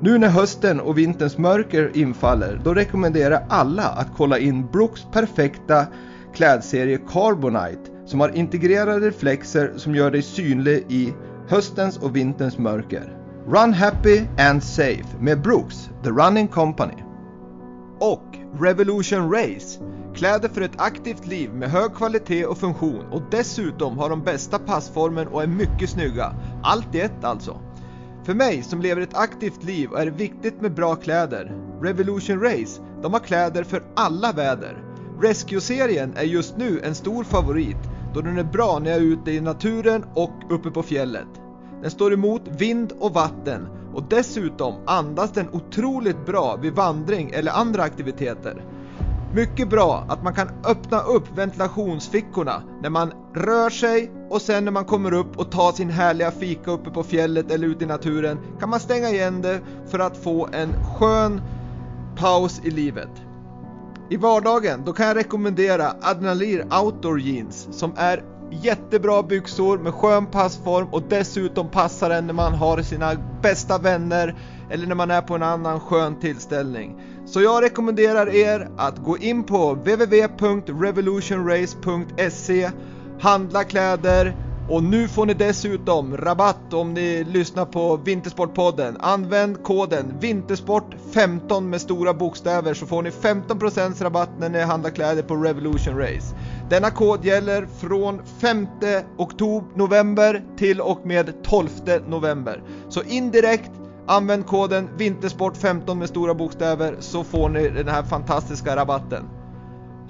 Nu när hösten och vinterns mörker infaller, då rekommenderar jag alla att kolla in Brooks perfekta klädserie Carbonite som har integrerade reflexer som gör dig synlig i höstens och vinterns mörker. Run happy and safe med Brooks, The Running Company. Och Revolution Race. Kläder för ett aktivt liv med hög kvalitet och funktion och dessutom har de bästa passformen och är mycket snygga. Allt i ett alltså. För mig som lever ett aktivt liv är det viktigt med bra kläder. Revolution Race, de har kläder för alla väder. Rescue-serien är just nu en stor favorit då den är bra när jag är ute i naturen och uppe på fjället. Den står emot vind och vatten och dessutom andas den otroligt bra vid vandring eller andra aktiviteter. Mycket bra att man kan öppna upp ventilationsfickorna när man rör sig och sen när man kommer upp och tar sin härliga fika uppe på fjället eller ute i naturen kan man stänga igen det för att få en skön paus i livet. I vardagen då kan jag rekommendera Adrenalir Outdoor Jeans som är jättebra byxor med skön passform och dessutom passar den när man har sina bästa vänner eller när man är på en annan skön tillställning. Så jag rekommenderar er att gå in på www.revolutionrace.se Handla kläder och nu får ni dessutom rabatt om ni lyssnar på Vintersportpodden. Använd koden Vintersport15 med stora bokstäver så får ni 15% rabatt när ni handlar kläder på Revolution Race. Denna kod gäller från 5 oktober, november till och med 12 november. Så indirekt Använd koden Vintersport15 med stora bokstäver så får ni den här fantastiska rabatten.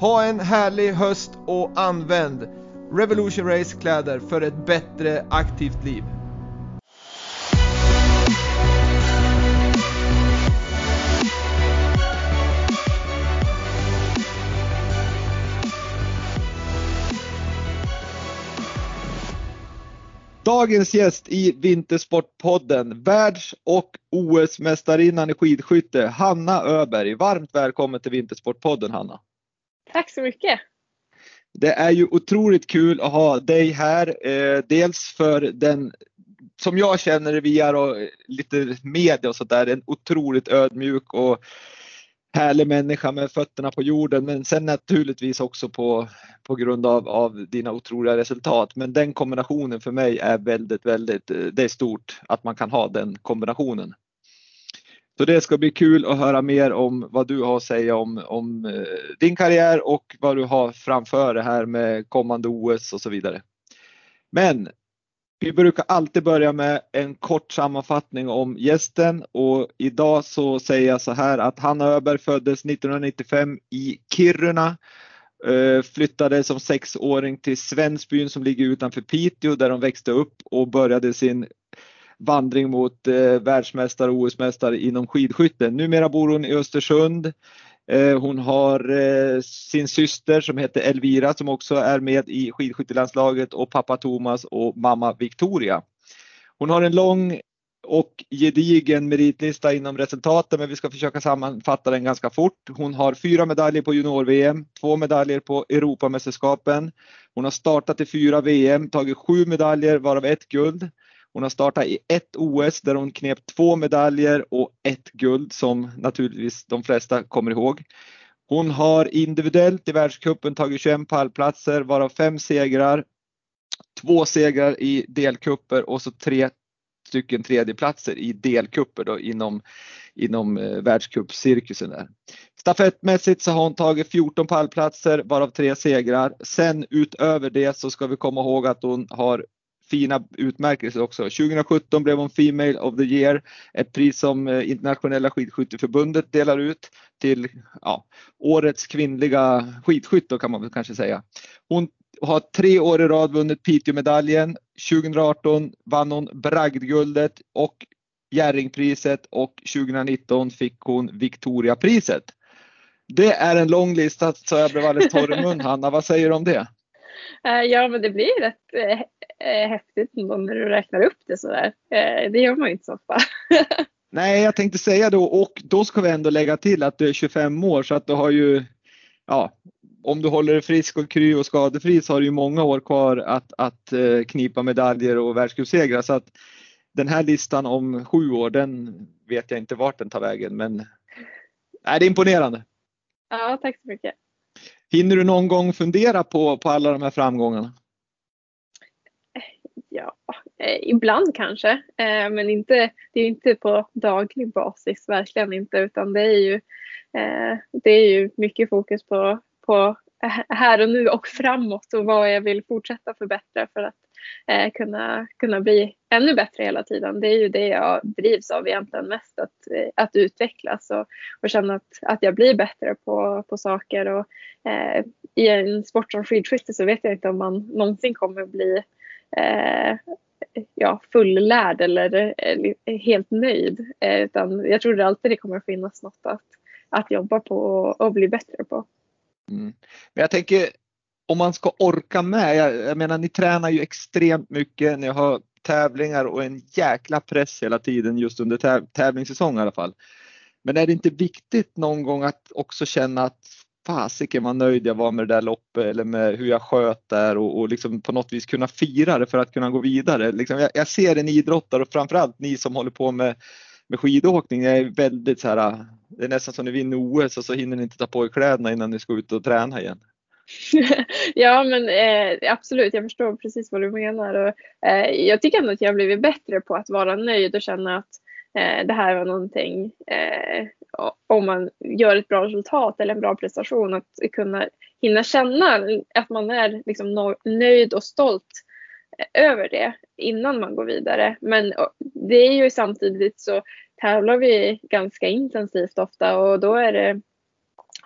Ha en härlig höst och använd Revolution Race kläder för ett bättre aktivt liv. Dagens gäst i Vintersportpodden, världs och OS-mästarinnan i skidskytte, Hanna Öberg. Varmt välkommen till Vintersportpodden Hanna. Tack så mycket. Det är ju otroligt kul att ha dig här. Eh, dels för den, som jag känner det via och lite media och sådär, en otroligt ödmjuk och härlig människa med fötterna på jorden men sen naturligtvis också på, på grund av, av dina otroliga resultat. Men den kombinationen för mig är väldigt, väldigt, eh, det är stort att man kan ha den kombinationen. Så det ska bli kul att höra mer om vad du har att säga om, om eh, din karriär och vad du har framför dig här med kommande OS och så vidare. Men vi brukar alltid börja med en kort sammanfattning om gästen och idag så säger jag så här att Hanna Öberg föddes 1995 i Kiruna. Eh, flyttade som sexåring till Svensbyn som ligger utanför Piteå där de växte upp och började sin vandring mot eh, världsmästare och OS-mästare inom skidskytte. Numera bor hon i Östersund. Eh, hon har eh, sin syster som heter Elvira som också är med i skidskyttelandslaget och pappa Thomas och mamma Victoria. Hon har en lång och gedigen meritlista inom resultaten men vi ska försöka sammanfatta den ganska fort. Hon har fyra medaljer på junior-VM, två medaljer på Europamästerskapen. Hon har startat i fyra VM, tagit sju medaljer varav ett guld. Hon har startat i ett OS där hon knep två medaljer och ett guld som naturligtvis de flesta kommer ihåg. Hon har individuellt i världscupen tagit 21 pallplatser varav fem segrar, två segrar i delkupper och så tre stycken tredjeplatser i delkupper då inom, inom eh, världscupcirkusen där. Stafettmässigt så har hon tagit 14 pallplatser varav tre segrar. Sen utöver det så ska vi komma ihåg att hon har fina utmärkelser också. 2017 blev hon Female of the Year, ett pris som eh, internationella skidskytteförbundet delar ut till ja, årets kvinnliga skidskytt kan man väl kanske säga. Hon har tre år i rad vunnit Piteåmedaljen. 2018 vann hon bragdguldet och Jerringpriset och 2019 fick hon Victoriapriset. Det är en lång lista så jag blev alldeles torr i mun Hanna, vad säger du om det? Eh, ja men det blir rätt eh, eh, häftigt när du räknar upp det sådär. Det gör man ju inte så ofta. Nej jag tänkte säga då och då ska vi ändå lägga till att du är 25 år så att du har ju ja, om du håller dig frisk och kry och skadefri så har du ju många år kvar att, att knipa medaljer och världscupsegrar. Så att den här listan om sju år, den vet jag inte vart den tar vägen men nej, det är imponerande. Ja, tack så mycket. Hinner du någon gång fundera på, på alla de här framgångarna? Ja, eh, ibland kanske, eh, men inte, det är inte på daglig basis, verkligen inte, utan det är ju, eh, det är ju mycket fokus på, på här och nu och framåt och vad jag vill fortsätta förbättra för att eh, kunna, kunna bli ännu bättre hela tiden. Det är ju det jag drivs av egentligen mest, att, eh, att utvecklas och, och känna att, att jag blir bättre på, på saker. Och, eh, I en sport som skidskytte så vet jag inte om man någonsin kommer bli eh, ja, fullärd eller eh, eller helt nöjd. Eh, utan jag tror det alltid det kommer finnas något att, att jobba på och, och bli bättre på. Mm. Men jag tänker om man ska orka med, jag, jag, menar ni tränar ju extremt mycket, ni har tävlingar och en jäkla press hela tiden just under täv tävlingssäsong i alla fall. Men är det inte viktigt någon gång att också känna att fasiken vad nöjd jag var med det där loppet eller med hur jag sköt där och, och liksom på något vis kunna fira det för att kunna gå vidare. Liksom jag, jag, ser en idrottare och framförallt ni som håller på med, med skidåkning, är väldigt så här, det är nästan som ni vinner OS och så hinner ni inte ta på er kläderna innan ni ska ut och träna igen. ja men eh, absolut, jag förstår precis vad du menar. Och, eh, jag tycker ändå att jag har blivit bättre på att vara nöjd och känna att eh, det här var någonting, eh, om man gör ett bra resultat eller en bra prestation, att kunna hinna känna att man är liksom nöjd och stolt eh, över det innan man går vidare. Men det är ju samtidigt så tävlar vi ganska intensivt ofta och då är det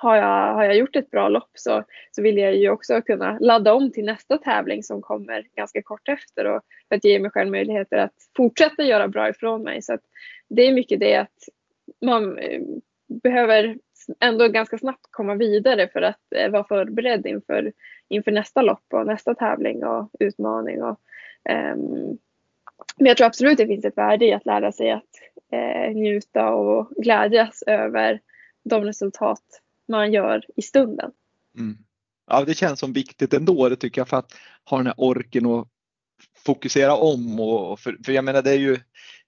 har jag, har jag gjort ett bra lopp så, så vill jag ju också kunna ladda om till nästa tävling som kommer ganska kort efter och för att ge mig själv möjligheter att fortsätta göra bra ifrån mig. Så att det är mycket det att man eh, behöver ändå ganska snabbt komma vidare för att eh, vara förberedd inför, inför nästa lopp och nästa tävling och utmaning. Och, um, men jag tror absolut det finns ett värde i att lära sig att eh, njuta och glädjas över de resultat man gör i stunden. Mm. Ja, det känns som viktigt ändå, det tycker jag, för att ha den här orken och fokusera om. Och, för, för jag menar, det är ju,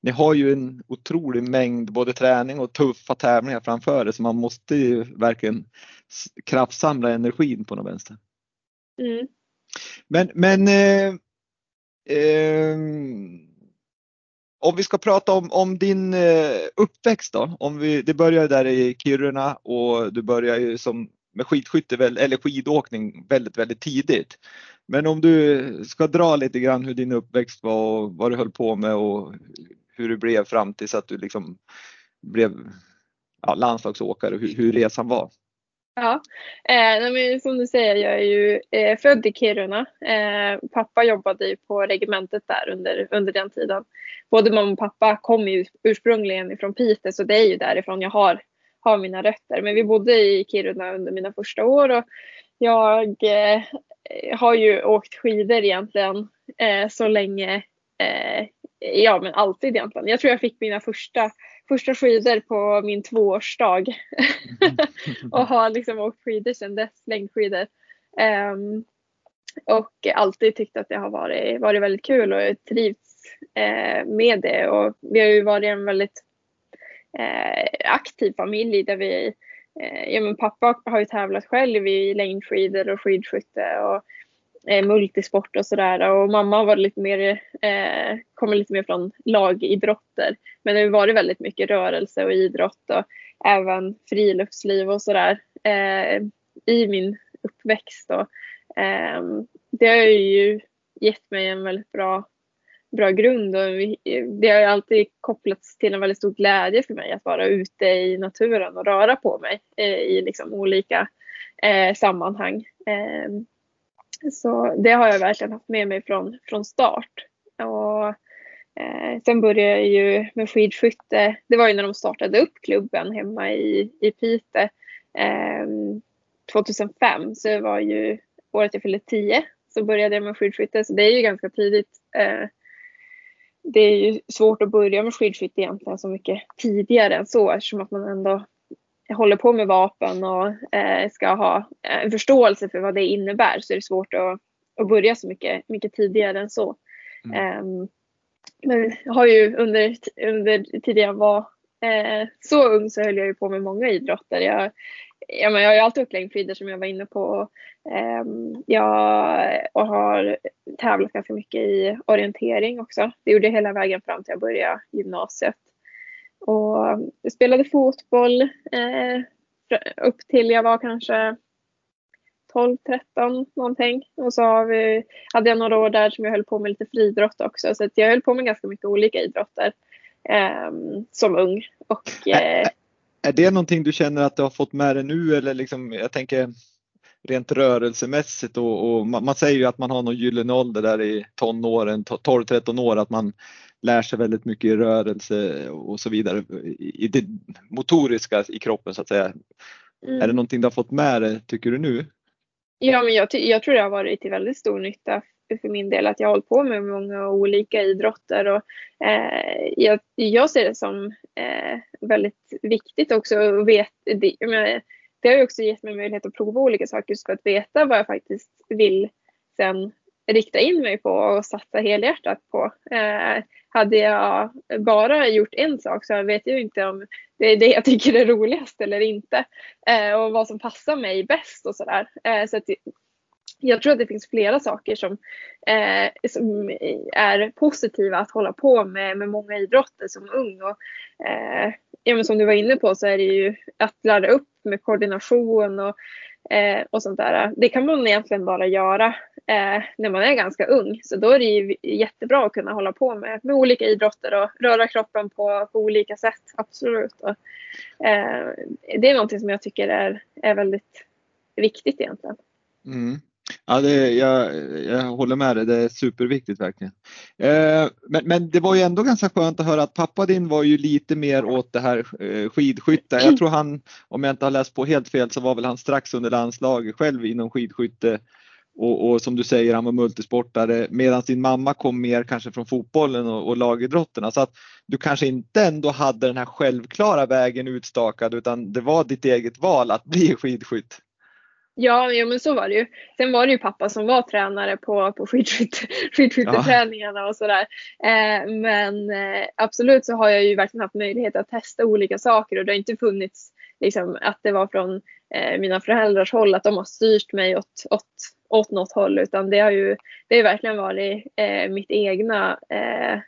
ni har ju en otrolig mängd både träning och tuffa tävlingar framför er så man måste ju verkligen kraftsamla energin på något vänster. Mm. Men, men eh, eh, om vi ska prata om, om din eh, uppväxt då. Om vi, det började där i Kiruna och du började ju som med skidskytte eller skidåkning väldigt, väldigt tidigt. Men om du ska dra lite grann hur din uppväxt var och vad du höll på med och hur det blev fram tills att du liksom blev ja, landslagsåkare, hur, hur resan var. Ja, eh, men som du säger, jag är ju eh, född i Kiruna. Eh, pappa jobbade ju på regementet där under, under den tiden. Både mamma och pappa kom ju ursprungligen ifrån Piteå, så det är ju därifrån jag har, har mina rötter. Men vi bodde i Kiruna under mina första år och jag eh, har ju åkt skidor egentligen eh, så länge, eh, ja men alltid egentligen. Jag tror jag fick mina första första skidor på min tvåårsdag. och har liksom åkt skidor sedan dess, längdskidor. Um, och alltid tyckt att det har varit, varit väldigt kul och trivts eh, med det. Och vi har ju varit en väldigt eh, aktiv familj där vi, eh, ja men pappa har ju tävlat själv i längdskidor och skidskytte och eh, multisport och sådär. Och mamma var lite mer, eh, kommer lite mer från lagidrotter. Men det har varit väldigt mycket rörelse och idrott och även friluftsliv och sådär eh, i min uppväxt. Och, eh, det har ju gett mig en väldigt bra, bra grund och det har alltid kopplats till en väldigt stor glädje för mig att vara ute i naturen och röra på mig eh, i liksom olika eh, sammanhang. Eh, så det har jag verkligen haft med mig från, från start. Och, eh, sen började jag ju med skidskytte. Det var ju när de startade upp klubben hemma i, i Pite eh, 2005. Så det var ju året jag fyllde 10 så började jag med skidskytte. Så det är ju ganska tidigt. Eh, det är ju svårt att börja med skidskytte egentligen så mycket tidigare än så eftersom att man ändå håller på med vapen och eh, ska ha en förståelse för vad det innebär så är det svårt att, att börja så mycket, mycket tidigare än så. Mm. Um, men jag har ju under, under tiden jag var eh, så ung så höll jag ju på med många idrotter. Jag, ja, men jag har ju alltid åkt längdskidor som jag var inne på. Um, jag och har tävlat ganska mycket i orientering också. Det gjorde jag hela vägen fram till jag började gymnasiet. Och spelade fotboll eh, upp till jag var kanske 12, 13 någonting. Och så har vi, hade jag några år där som jag höll på med lite friidrott också. Så jag höll på med ganska mycket olika idrotter eh, som ung. Och, eh, är det någonting du känner att du har fått med dig nu eller liksom, jag tänker rent rörelsemässigt och, och man, man, säger ju att man har någon gyllene ålder där i tonåren, 12-13 år, att man lär sig väldigt mycket i rörelse och så vidare i det motoriska i kroppen så att säga. Mm. Är det någonting du har fått med dig tycker du nu? Ja, men jag, jag tror det har varit till väldigt stor nytta för min del att jag har hållit på med många olika idrotter och eh, jag, jag, ser det som eh, väldigt viktigt också att veta det, men, det har ju också gett mig möjlighet att prova olika saker så att veta vad jag faktiskt vill sen rikta in mig på och satsa helhjärtat på. Eh, hade jag bara gjort en sak så vet jag inte om det är det jag tycker är roligast eller inte. Eh, och vad som passar mig bäst och sådär. Eh, så att jag tror att det finns flera saker som, eh, som är positiva att hålla på med, med många idrotter som ung. Och, eh, ja, men som du var inne på så är det ju att lära upp med koordination och, eh, och sånt där. Det kan man egentligen bara göra eh, när man är ganska ung. Så då är det ju jättebra att kunna hålla på med, med olika idrotter och röra kroppen på, på olika sätt. Absolut. Och, eh, det är någonting som jag tycker är, är väldigt viktigt egentligen. Mm. Ja, det, jag, jag håller med dig, det är superviktigt verkligen. Eh, men, men det var ju ändå ganska skönt att höra att pappa din var ju lite mer åt det här eh, skidskytte. Jag tror han, om jag inte har läst på helt fel, så var väl han strax under landslaget själv inom skidskytte. Och, och som du säger, han var multisportare medan din mamma kom mer kanske från fotbollen och, och lagidrotterna. Så att du kanske inte ändå hade den här självklara vägen utstakad utan det var ditt eget val att bli skidskytt. Ja, ja men så var det ju. Sen var det ju pappa som var tränare på, på skidskytteträningarna ja. och sådär. Eh, men eh, absolut så har jag ju verkligen haft möjlighet att testa olika saker och det har inte funnits liksom, att det var från eh, mina föräldrars håll att de har styrt mig åt, åt, åt något håll utan det har ju det har verkligen varit eh, mitt egna, eh,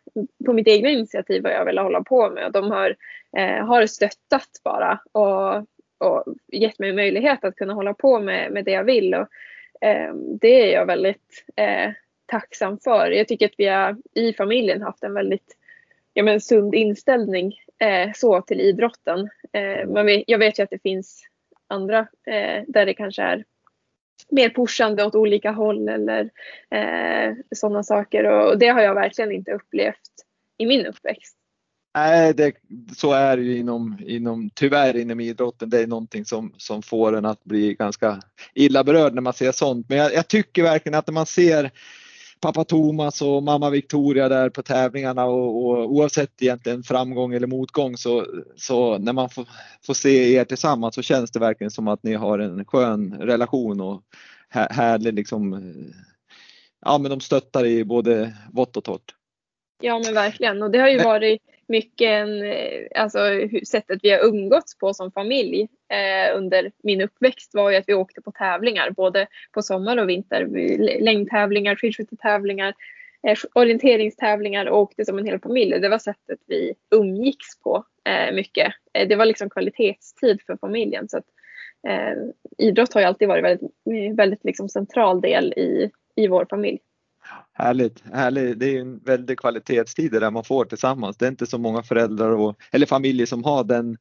på mitt egna initiativ vad jag vill hålla på med och de har, eh, har stöttat bara och och gett mig möjlighet att kunna hålla på med, med det jag vill. Och, eh, det är jag väldigt eh, tacksam för. Jag tycker att vi har i familjen haft en väldigt ja, men, sund inställning eh, så till idrotten. Eh, men vi, jag vet ju att det finns andra eh, där det kanske är mer pushande åt olika håll eller eh, sådana saker och det har jag verkligen inte upplevt i min uppväxt. Nej, det, så är det ju inom, inom, tyvärr inom idrotten. Det är någonting som, som får en att bli ganska illa berörd när man ser sånt. Men jag, jag tycker verkligen att när man ser pappa Thomas och mamma Victoria där på tävlingarna och, och oavsett egentligen framgång eller motgång så, så när man får, får se er tillsammans så känns det verkligen som att ni har en skön relation och här, härlig liksom. Ja, men de stöttar i både vått och torrt. Ja men verkligen och det har ju varit mycket en, eh, alltså sättet vi har umgåtts på som familj eh, under min uppväxt var ju att vi åkte på tävlingar både på sommar och vinter. Längdtävlingar, skidskyttetävlingar, eh, orienteringstävlingar och åkte som en hel familj. Det var sättet vi umgicks på eh, mycket. Eh, det var liksom kvalitetstid för familjen. Så att, eh, idrott har ju alltid varit väldigt, eh, väldigt liksom central del i, i vår familj. Härligt, härligt. Det är en väldig kvalitetstid där man får tillsammans. Det är inte så många föräldrar och, eller familjer som har den,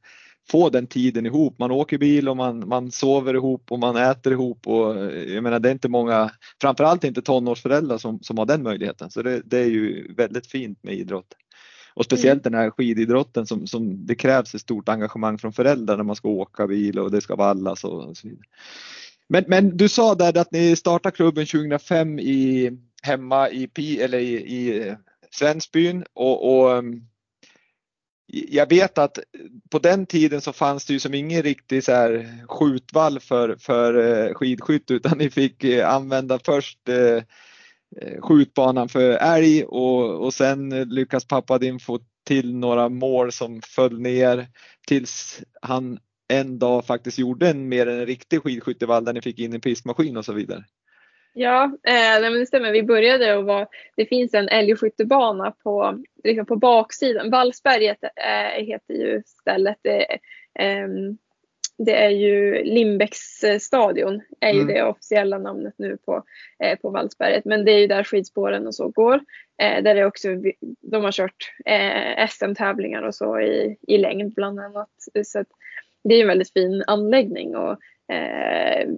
får den tiden ihop. Man åker bil och man, man sover ihop och man äter ihop och jag menar det är inte många, framförallt inte tonårsföräldrar som, som har den möjligheten. Så det, det är ju väldigt fint med idrott. Och speciellt mm. den här skididrotten som, som det krävs ett stort engagemang från föräldrar när man ska åka bil och det ska vallas och så vidare. Men, men du sa där att ni startade klubben 2005 i, hemma i, Pi, eller i, i eh, Svensbyn och, och ehm, jag vet att på den tiden så fanns det ju som ingen riktig så här skjutvall för, för eh, skidskytt utan ni fick eh, använda först skjutbanan för älg och, och sen lyckas pappa din få till några mål som föll ner tills han en dag faktiskt gjorde en mer en riktig skidskyttevall där ni fick in en pistmaskin och så vidare. Ja, eh, men det stämmer. Vi började och var, det finns en älgskyttebana på, liksom på baksidan. Vallsberget eh, heter ju stället. Det, eh, det är ju Limbäcks stadion är ju mm. det officiella namnet nu på, eh, på Vallsberget. Men det är ju där skidspåren och så går. Eh, där det också, de har kört eh, SM-tävlingar och så i, i längd bland annat. Så det är en väldigt fin anläggning och eh,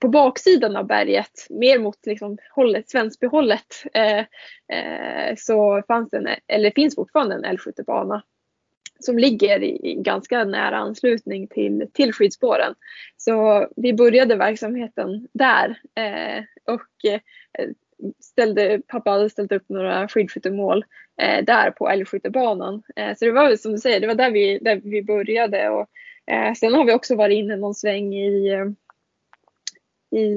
på baksidan av berget, mer mot liksom hållet, Svensbyhållet, eh, eh, så fanns det, eller finns fortfarande en älgskyttebana som ligger i, ganska nära anslutning till, till skidspåren. Så vi började verksamheten där eh, och eh, ställde, pappa hade ställt upp några skidskyttemål eh, där på älgskyttebanan. Eh, så det var som du säger, det var där vi, där vi började. Och, eh, sen har vi också varit inne någon sväng i, eh, i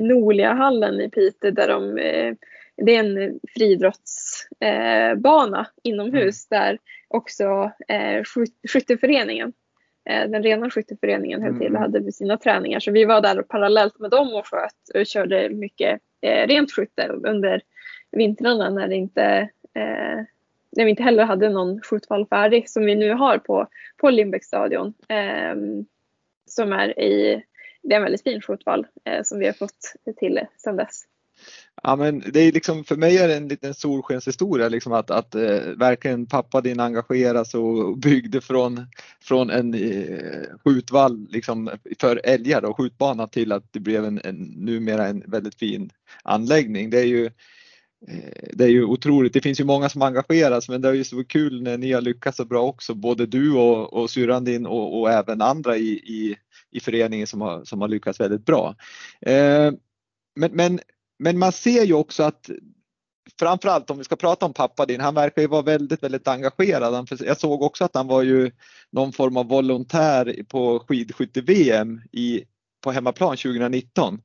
Noliahallen i Piteå där de, eh, det är en friidrottsbana inomhus mm. där också eh, skytteföreningen den rena skytteföreningen höll till och mm. hade sina träningar. Så vi var där parallellt med dem och sköt och körde mycket eh, rent skytte under vintrarna när det inte eh, när vi inte heller hade någon skjutvall färdig som vi nu har på, på Lindbäcksstadion. Eh, som är i, det är en väldigt fin fotboll eh, som vi har fått till sedan dess. Ja, men det är liksom, för mig är det en liten solskenshistoria liksom att, att eh, verkligen pappa din engageras och byggde från, från en eh, skjutvall liksom, för älgar och skjutbana till att det blev en, en, numera en väldigt fin anläggning. Det är ju eh, det är ju otroligt. Det finns ju många som engageras men det är ju så kul när ni har lyckats så bra också, både du och, och syrran din och, och, även andra i, i, i föreningen som har, som har lyckats väldigt bra. Eh, men, men men man ser ju också att framförallt om vi ska prata om pappa din, han verkar ju vara väldigt, väldigt engagerad. Jag såg också att han var ju någon form av volontär på skidskytte-VM i, på hemmaplan 2019.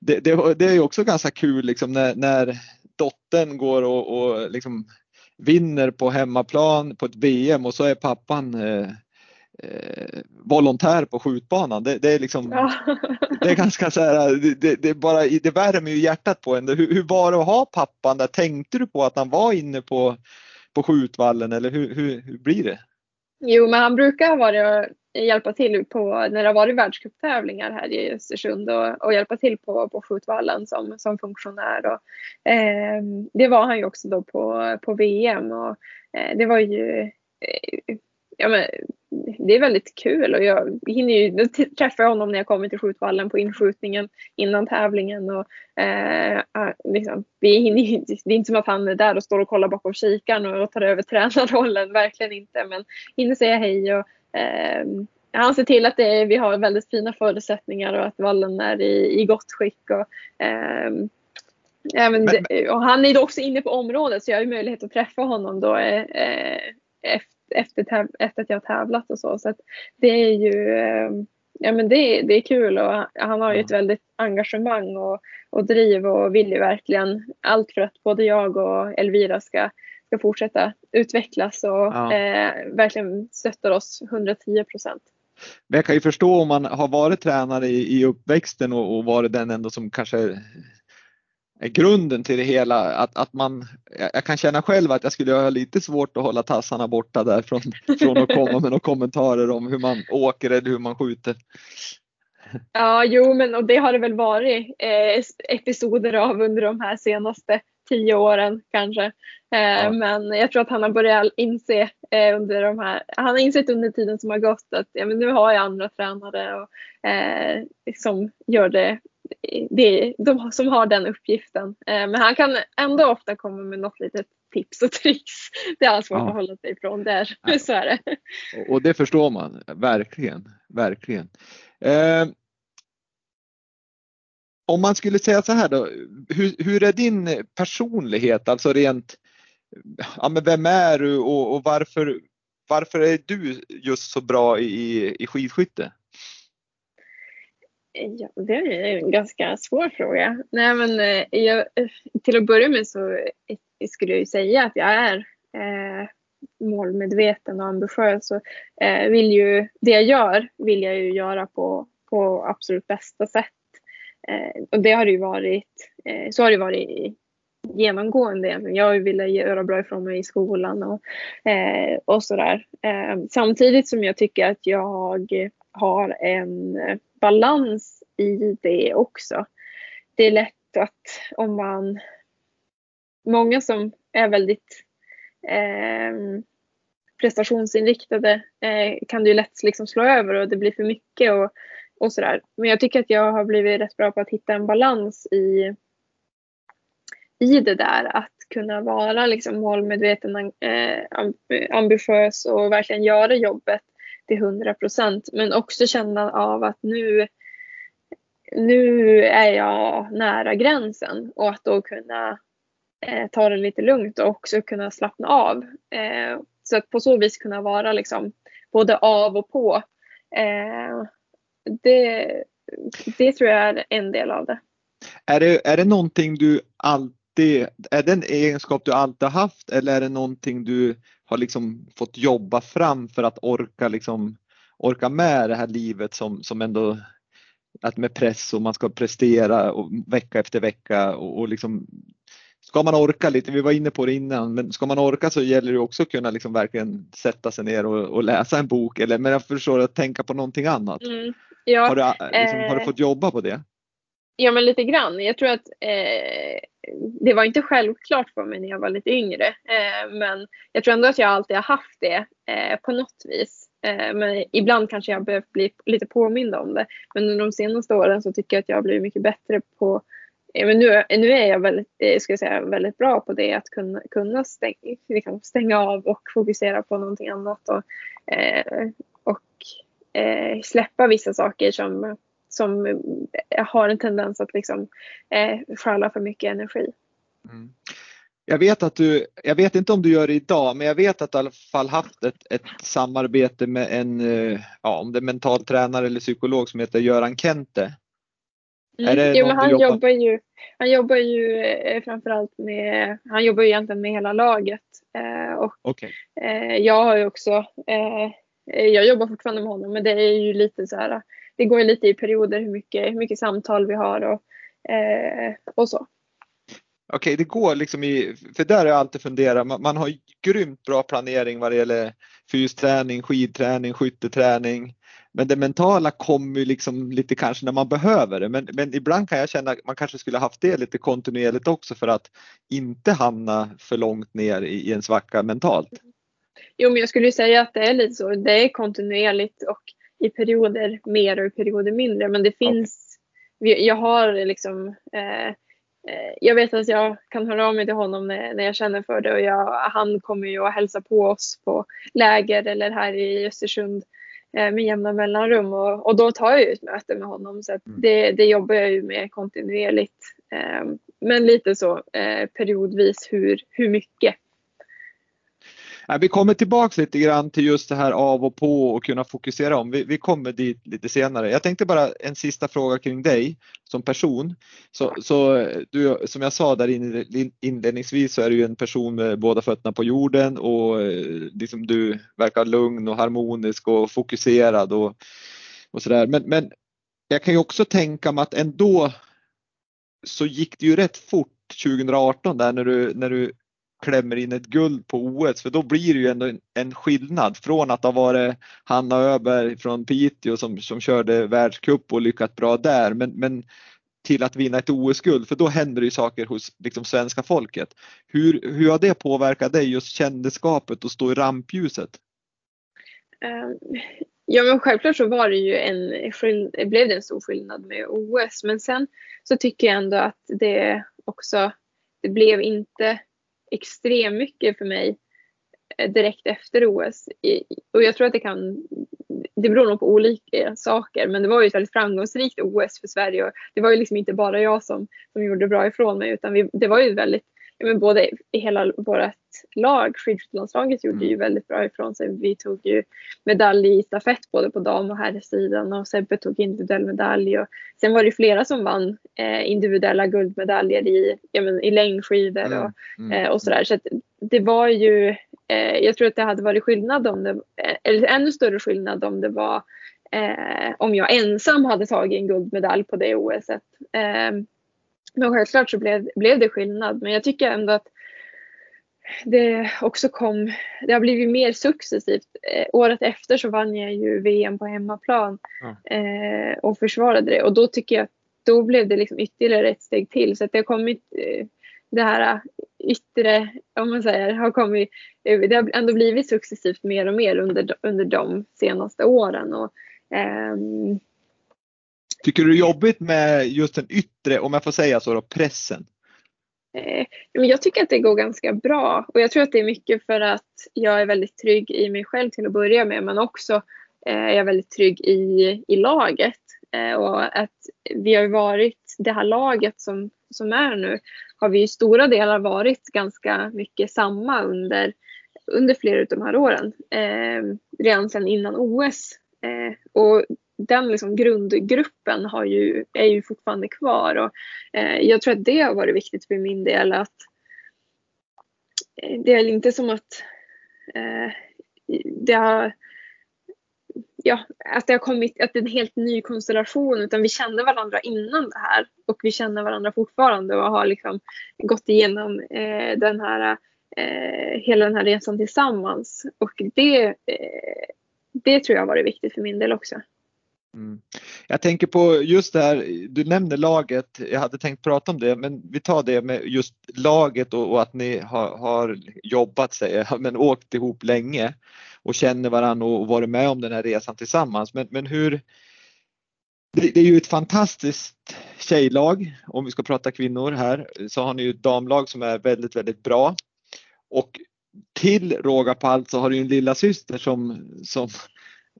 Det, det, det är ju också ganska kul liksom när, när dottern går och, och liksom vinner på hemmaplan på ett VM och så är pappan eh, eh, volontär på skjutbanan. Det, det är liksom, ja. det är ganska så här, det, det, bara, det värmer ju hjärtat på en. Hur, hur var det att ha pappan där? Tänkte du på att han var inne på, på skjutvallen eller hur, hur, hur blir det? Jo, men han brukar vara hjälpa till på när det har varit världscuptävlingar här i Östersund och, och, hjälpa till på, på skjutvallen som, som funktionär. Och, eh, det var han ju också då på, på VM och eh, det var ju eh, ja, men, det är väldigt kul och jag hinner ju träffa honom när jag kommer till skjutvallen på inskjutningen innan tävlingen. Och, eh, liksom, vi hinner, det är inte som att han är där och står och kollar bakom kikaren och tar över tränarrollen, verkligen inte. Men hinner säga hej och eh, han ser till att är, vi har väldigt fina förutsättningar och att vallen är i, i gott skick. Och, eh, även men, och han är också inne på området så jag har möjlighet att träffa honom då eh, efter efter, efter att jag har tävlat och så. Så det är ju ehm, ja, men det, det är kul och han har ju ett väldigt engagemang och, och driv och vill ju verkligen allt för att både jag och Elvira ska, ska fortsätta utvecklas och Ja. eh, verkligen stöttar oss 110 procent. Men jag kan ju förstå om man har varit tränare i, i uppväxten och, och varit den ändå som kanske grunden till det hela. Att, att man, jag kan känna själv att jag skulle ha lite svårt att hålla tassarna borta där från, från att komma med några kommentarer om hur man åker eller hur man skjuter. Ja, jo, men och det har det väl varit eh, episoder av under de här senaste tio åren kanske. Eh, Ja. Men jag tror att han har börjat inse eh, under de här, han har insett under tiden som har gått att ja, men nu har jag andra tränare och, eh, som gör det, det de, som har den uppgiften. Eh, men han kan ändå ofta komma med något litet tips och tricks. Det är han svårt Ja. att hålla sig ifrån där, Ja. så är det. Och det förstår man verkligen, verkligen. Eh, om man skulle säga så här då, hur, hur är din personlighet, alltså rent, ja men vem är du och, och varför, varför är du just så bra i, i skidskytte? Ja, det är en ganska svår fråga. Nej, men eh, jag, till att börja med så eh, skulle jag ju säga att jag är eh, målmedveten och ambitiös. Och, eh, vill ju, det jag gör vill jag ju göra på, på absolut bästa sätt. Eh, och det har det ju varit, eh, så har det varit genomgående. Jag ville göra bra ifrån mig i skolan och, eh, och sådär. Eh, samtidigt som jag tycker att jag har en eh, balans i det också. Det är lätt att om man... Många som är väldigt eh, prestationsinriktade eh, kan det ju lätt liksom slå över och det blir för mycket och, och sådär. Men jag tycker att jag har blivit rätt bra på att hitta en balans i, i det där. Att kunna vara liksom målmedveten, eh, ambitiös och verkligen göra jobbet till 100 procent. Men också känna av att nu, nu är jag nära gränsen och att då kunna eh, ta det lite lugnt och också kunna slappna av. Eh, så att på så vis kunna vara liksom både av och på. Eh, det, det tror jag är en del av det. Är det, är det någonting du alltid, är det en egenskap du alltid har haft eller är det någonting du har liksom fått jobba fram för att orka liksom orka med det här livet som, som ändå att med press och man ska prestera och vecka efter vecka och, och liksom Ska man orka lite, vi var inne på det innan, men ska man orka så gäller det också att kunna liksom verkligen sätta sig ner och, och läsa en bok eller men jag förstår att tänka på någonting annat. Mm. Ja, Har, du, liksom, har du eh, fått jobba på det? Ja, men lite grann. Jag tror att eh, det var inte självklart för mig när jag var lite yngre. Eh, men jag tror ändå att jag alltid har haft det eh, på något vis. Eh, men ibland kanske jag behövt bli lite påmind om det. Men under de senaste åren så tycker jag att jag har blivit mycket bättre på eh, men nu, nu är jag väldigt, eh, ska jag säga, väldigt bra på det. Att kunna, kunna stäng, liksom stänga av och fokusera på någonting annat. Och, eh, och eh, släppa vissa saker som som eh, har en tendens att liksom eh, stjäla för mycket energi. Mm. Jag vet att du, jag vet inte om du gör det idag, men jag vet att du i alla fall haft ett, ett samarbete med en, eh, ja om det är mental tränare eller psykolog som heter Göran Kente. Mm. Jo, men han jobbar- jobbar ju, han jobbar ju eh, framförallt med, han jobbar ju egentligen med hela laget. Eh, och Okej. eh, jag har ju också, eh, jag jobbar fortfarande med honom men det är ju lite så här, det går ju lite i perioder hur mycket, hur mycket samtal vi har och, eh, och så. Okej, det går liksom i, för där har jag alltid funderat, man, man har grymt bra planering vad det gäller fysträning, skidträning, skytteträning. Men det mentala kommer ju liksom lite kanske när man behöver det. Men, men ibland kan jag känna att man kanske skulle haft det lite kontinuerligt också för att inte hamna för långt ner i, i en svacka mentalt. Jo, men jag skulle ju säga att det är lite så. Det är kontinuerligt och i perioder mer och i perioder mindre. Men det finns, vi- jag har liksom, eh, eh, jag vet att jag kan höra av mig till honom när, när jag känner för det och jag, han kommer ju att hälsa på oss på läger eller här i Östersund eh, med jämna mellanrum och, och då tar jag ju ett möte med honom. Så Mm. det, det jobbar jag ju med kontinuerligt. Eh, men lite så eh, periodvis hur, hur mycket vi kommer tillbaks lite grann till just det här av och på och kunna fokusera om. Vi, vi, kommer dit lite senare. Jag tänkte bara en sista fråga kring dig som person. Så, så du, som jag sa där inledningsvis så är du ju en person med båda fötterna på jorden och eh, liksom du verkar lugn och harmonisk och fokuserad och, och sådär. Men, men jag kan ju också tänka mig att ändå så gick det ju rätt fort 2018 där när du, när du klämmer in ett guld på OS för då blir det ju ändå en, en skillnad från att ha varit Hanna Öberg från Piteå som, som körde världscup och lyckats bra där men, men till att vinna ett OS-guld för då händer det ju saker hos liksom, svenska folket. Hur, hur har det påverkat dig just kändeskapet och stå i rampljuset? Ehm, ja men självklart så var det ju en, blev det en stor skillnad med OS men sen så tycker jag ändå att det också, det blev inte extremt mycket för mig eh, direkt efter OS. Och jag tror att det kan, det beror nog på olika saker, men det var ju ett väldigt framgångsrikt OS för Sverige och det var ju liksom inte bara jag som, som gjorde bra ifrån mig utan vi, det var ju väldigt, ja, men både i hela vårt lag, skidskyttelandslaget gjorde ju mm. väldigt bra ifrån sig. Vi tog ju medalj i stafett både på dam och herrsidan och Sebbe tog individuell medalj. Och sen var det flera som vann eh, individuella guldmedaljer i, ja, men, i längdskidor mm. och, mm. eh, och sådär. Så det var ju, eh, jag tror att det hade varit skillnad om det, eh, eller ännu större skillnad om det var eh, om jag ensam hade tagit en guldmedalj på det OSet. Eh, men självklart så blev, blev det skillnad. Men jag tycker ändå att det också kom, det har blivit mer successivt. Eh, året efter så vann jag ju VM på hemmaplan eh, och försvarade det och då tycker jag att då blev det liksom ytterligare ett steg till så att det har kommit eh, det här yttre, om man säger, har kommit, eh, det har ändå blivit successivt mer och mer under, under de senaste åren. Och, ehm, Tycker du det är jobbigt med just den yttre, om jag får säga så då, pressen? Eh, jag tycker att det går ganska bra och jag tror att det är mycket för att jag är väldigt trygg i mig själv till att börja med men också eh, är jag väldigt trygg i, i laget. Eh, och att vi har varit, det här laget som, som är nu, har vi i stora delar varit ganska mycket samma under, under flera av de här åren. Eh, redan sedan innan OS. Eh, och den liksom grundgruppen har ju, är ju fortfarande kvar och eh, jag tror att det har varit viktigt för min del att eh, det är inte som att eh, det har ja, att det har kommit, att det är en helt ny konstellation utan vi kände varandra innan det här och vi känner varandra fortfarande och har liksom gått igenom eh, den här, eh, hela den här resan tillsammans och det, eh, det tror jag har varit viktigt för min del också. Mm. Jag tänker på just det här, du nämner laget, jag hade tänkt prata om det, men vi tar det med just laget och, och att ni har, har jobbat, säger jag, men åkt ihop länge och känner varandra och varit med om den här resan tillsammans. Men, men hur, det, det är ju ett fantastiskt tjejlag, om vi ska prata kvinnor här, så har ni ju ett damlag som är väldigt, väldigt bra. Och till råga på allt så har du ju en lilla syster som, som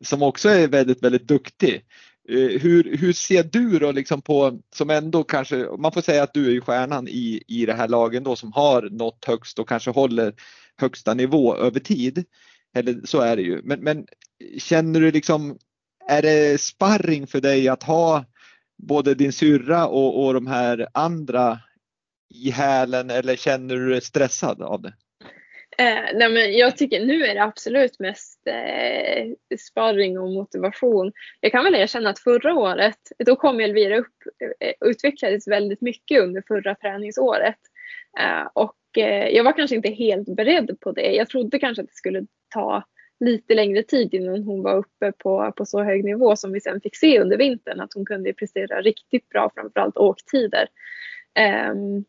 som också är väldigt, väldigt duktig. Eh, hur, hur ser du då liksom på, som ändå kanske, man får säga att du är ju stjärnan i, i det här lagen då som har nått högst och kanske håller högsta nivå över tid. Eller så är det ju. Men, men känner du liksom, är det sparring för dig att ha både din syrra och, och de här andra i hälen eller känner du dig stressad av det? Eh, nej men jag tycker nu är det absolut mest eh, sparring och motivation. Jag kan väl erkänna att förra året, då kom Elvira upp eh, utvecklades väldigt mycket under förra träningsåret. Eh, och eh, jag var kanske inte helt beredd på det. Jag trodde kanske att det skulle ta lite längre tid innan hon var uppe på, på så hög nivå som vi sen fick se under vintern. Att hon kunde prestera riktigt bra, framförallt åktider. Um,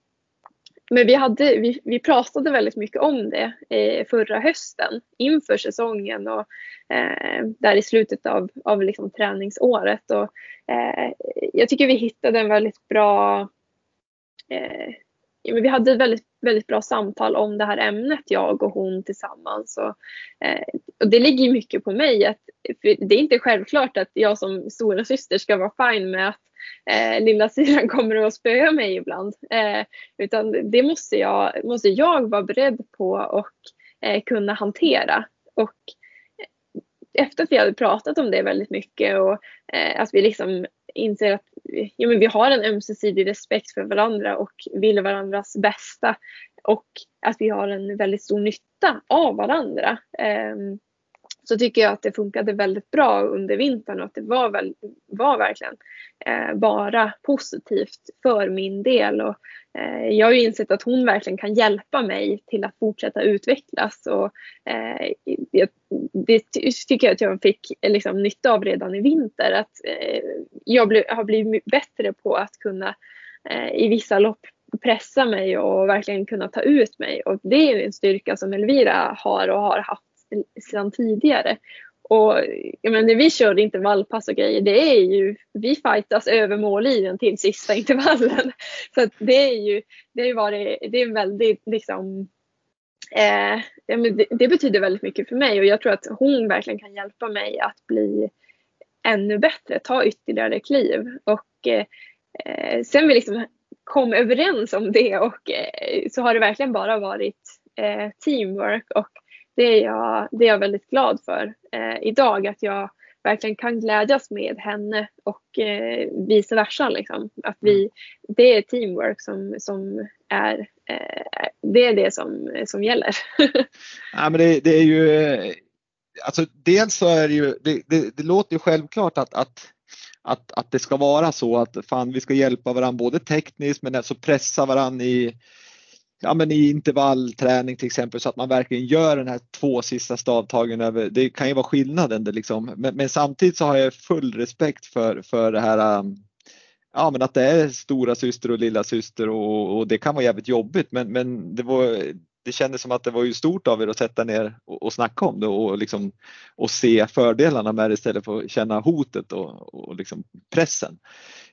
men vi, hade, vi, vi pratade väldigt mycket om det eh, förra hösten inför säsongen och eh, där i slutet av, av liksom träningsåret. Och, eh, jag tycker vi hittade en väldigt bra eh, vi hade ett väldigt, väldigt bra samtal om det här ämnet, jag och hon tillsammans. Och, eh, och det ligger mycket på mig. Att, det är inte självklart att jag som stora syster ska vara fine med att eh, lilla syrran kommer att spöa mig ibland. Eh, utan det måste jag, måste jag vara beredd på och eh, kunna hantera. Och eh, efter att vi hade pratat om det väldigt mycket och eh, att vi liksom inser att ja, men vi har en ömsesidig respekt för varandra och vill varandras bästa och att vi har en väldigt stor nytta av varandra. Eh, så tycker jag att det funkade väldigt bra under vintern och att det var, väl, var verkligen eh, bara positivt för min del. Och, eh, jag har ju insett att hon verkligen kan hjälpa mig till att fortsätta utvecklas. Och, eh, det, det tycker jag att jag fick liksom, nytta av redan i vinter. Att, eh, jag blev, har blivit bättre på att kunna eh, i vissa lopp pressa mig och verkligen kunna ta ut mig. Och det är en styrka som Elvira har och har haft sedan tidigare. Och jag menar, när vi kör intervallpass och grejer, det är ju, vi fightas över mållinjen till sista intervallen. Så det är ju, det har varit, det är väldigt liksom, eh, det, det, betyder väldigt mycket för mig och jag tror att hon verkligen kan hjälpa mig att bli ännu bättre, ta ytterligare kliv. Och eh, eh sen vi liksom kom överens om det och eh, så har det verkligen bara varit eh, teamwork och det är jag, det är jag väldigt glad för eh, idag. Att jag verkligen kan glädjas med henne och eh, vice versa. Liksom. Att vi, mm. det är teamwork som, som är, eh, det, är det som, som gäller. ja, men det, det, är ju, alltså dels så är det ju, det, det, det låter ju självklart att, att att, att det ska vara så att fan vi ska hjälpa varandra både tekniskt men också pressa varandra i, ja, men i intervallträning till exempel så att man verkligen gör den här två sista stavtagen över. Det kan ju vara skillnaden det liksom. Men, men samtidigt så har jag full respekt för, för det här um, Ja men att det är stora syster och lilla syster och, och det kan vara jävligt jobbigt men, men det var det kändes som att det var ju stort av er att sätta ner och, och snacka om det och, liksom, och se fördelarna med det istället för att känna hotet och, och liksom pressen.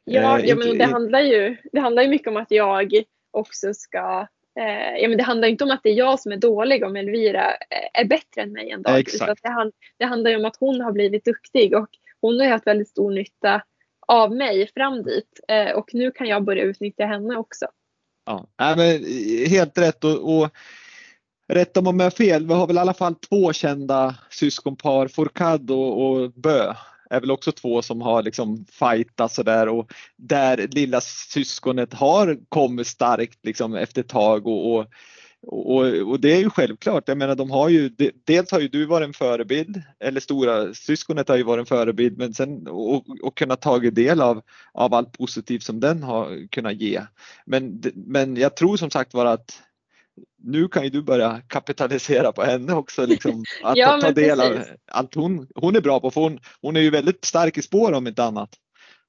Ja, eh, ja men det handlar, ju, det handlar ju mycket om att jag också ska eh, ja, men det handlar inte om att det är jag som är dålig om Elvira är bättre än mig en dag. Exakt. Det, det handlar om att hon har blivit duktig och hon har haft väldigt stor nytta av mig fram dit eh, och nu kan jag börja utnyttja henne också. Ja, äh, men helt rätt och, och rätt om jag har fel, vi har väl i alla fall två kända syskonpar, Fourcade och, och Bö är väl också två som har liksom fightat sådär och där lilla syskonet har kommit starkt liksom efter ett tag och, och och, och, det är ju självklart, jag menar de har ju, dels har ju du varit en förebild, eller stora syskonet har ju varit en förebild, men sen och, och kunnat tagit del av, av allt positivt som den har kunnat ge. Men, men jag tror som sagt var att nu kan ju du börja kapitalisera på henne också. Liksom, att ja, ta del av allt hon, hon är bra på. För hon, hon är ju väldigt stark i spår om inte annat.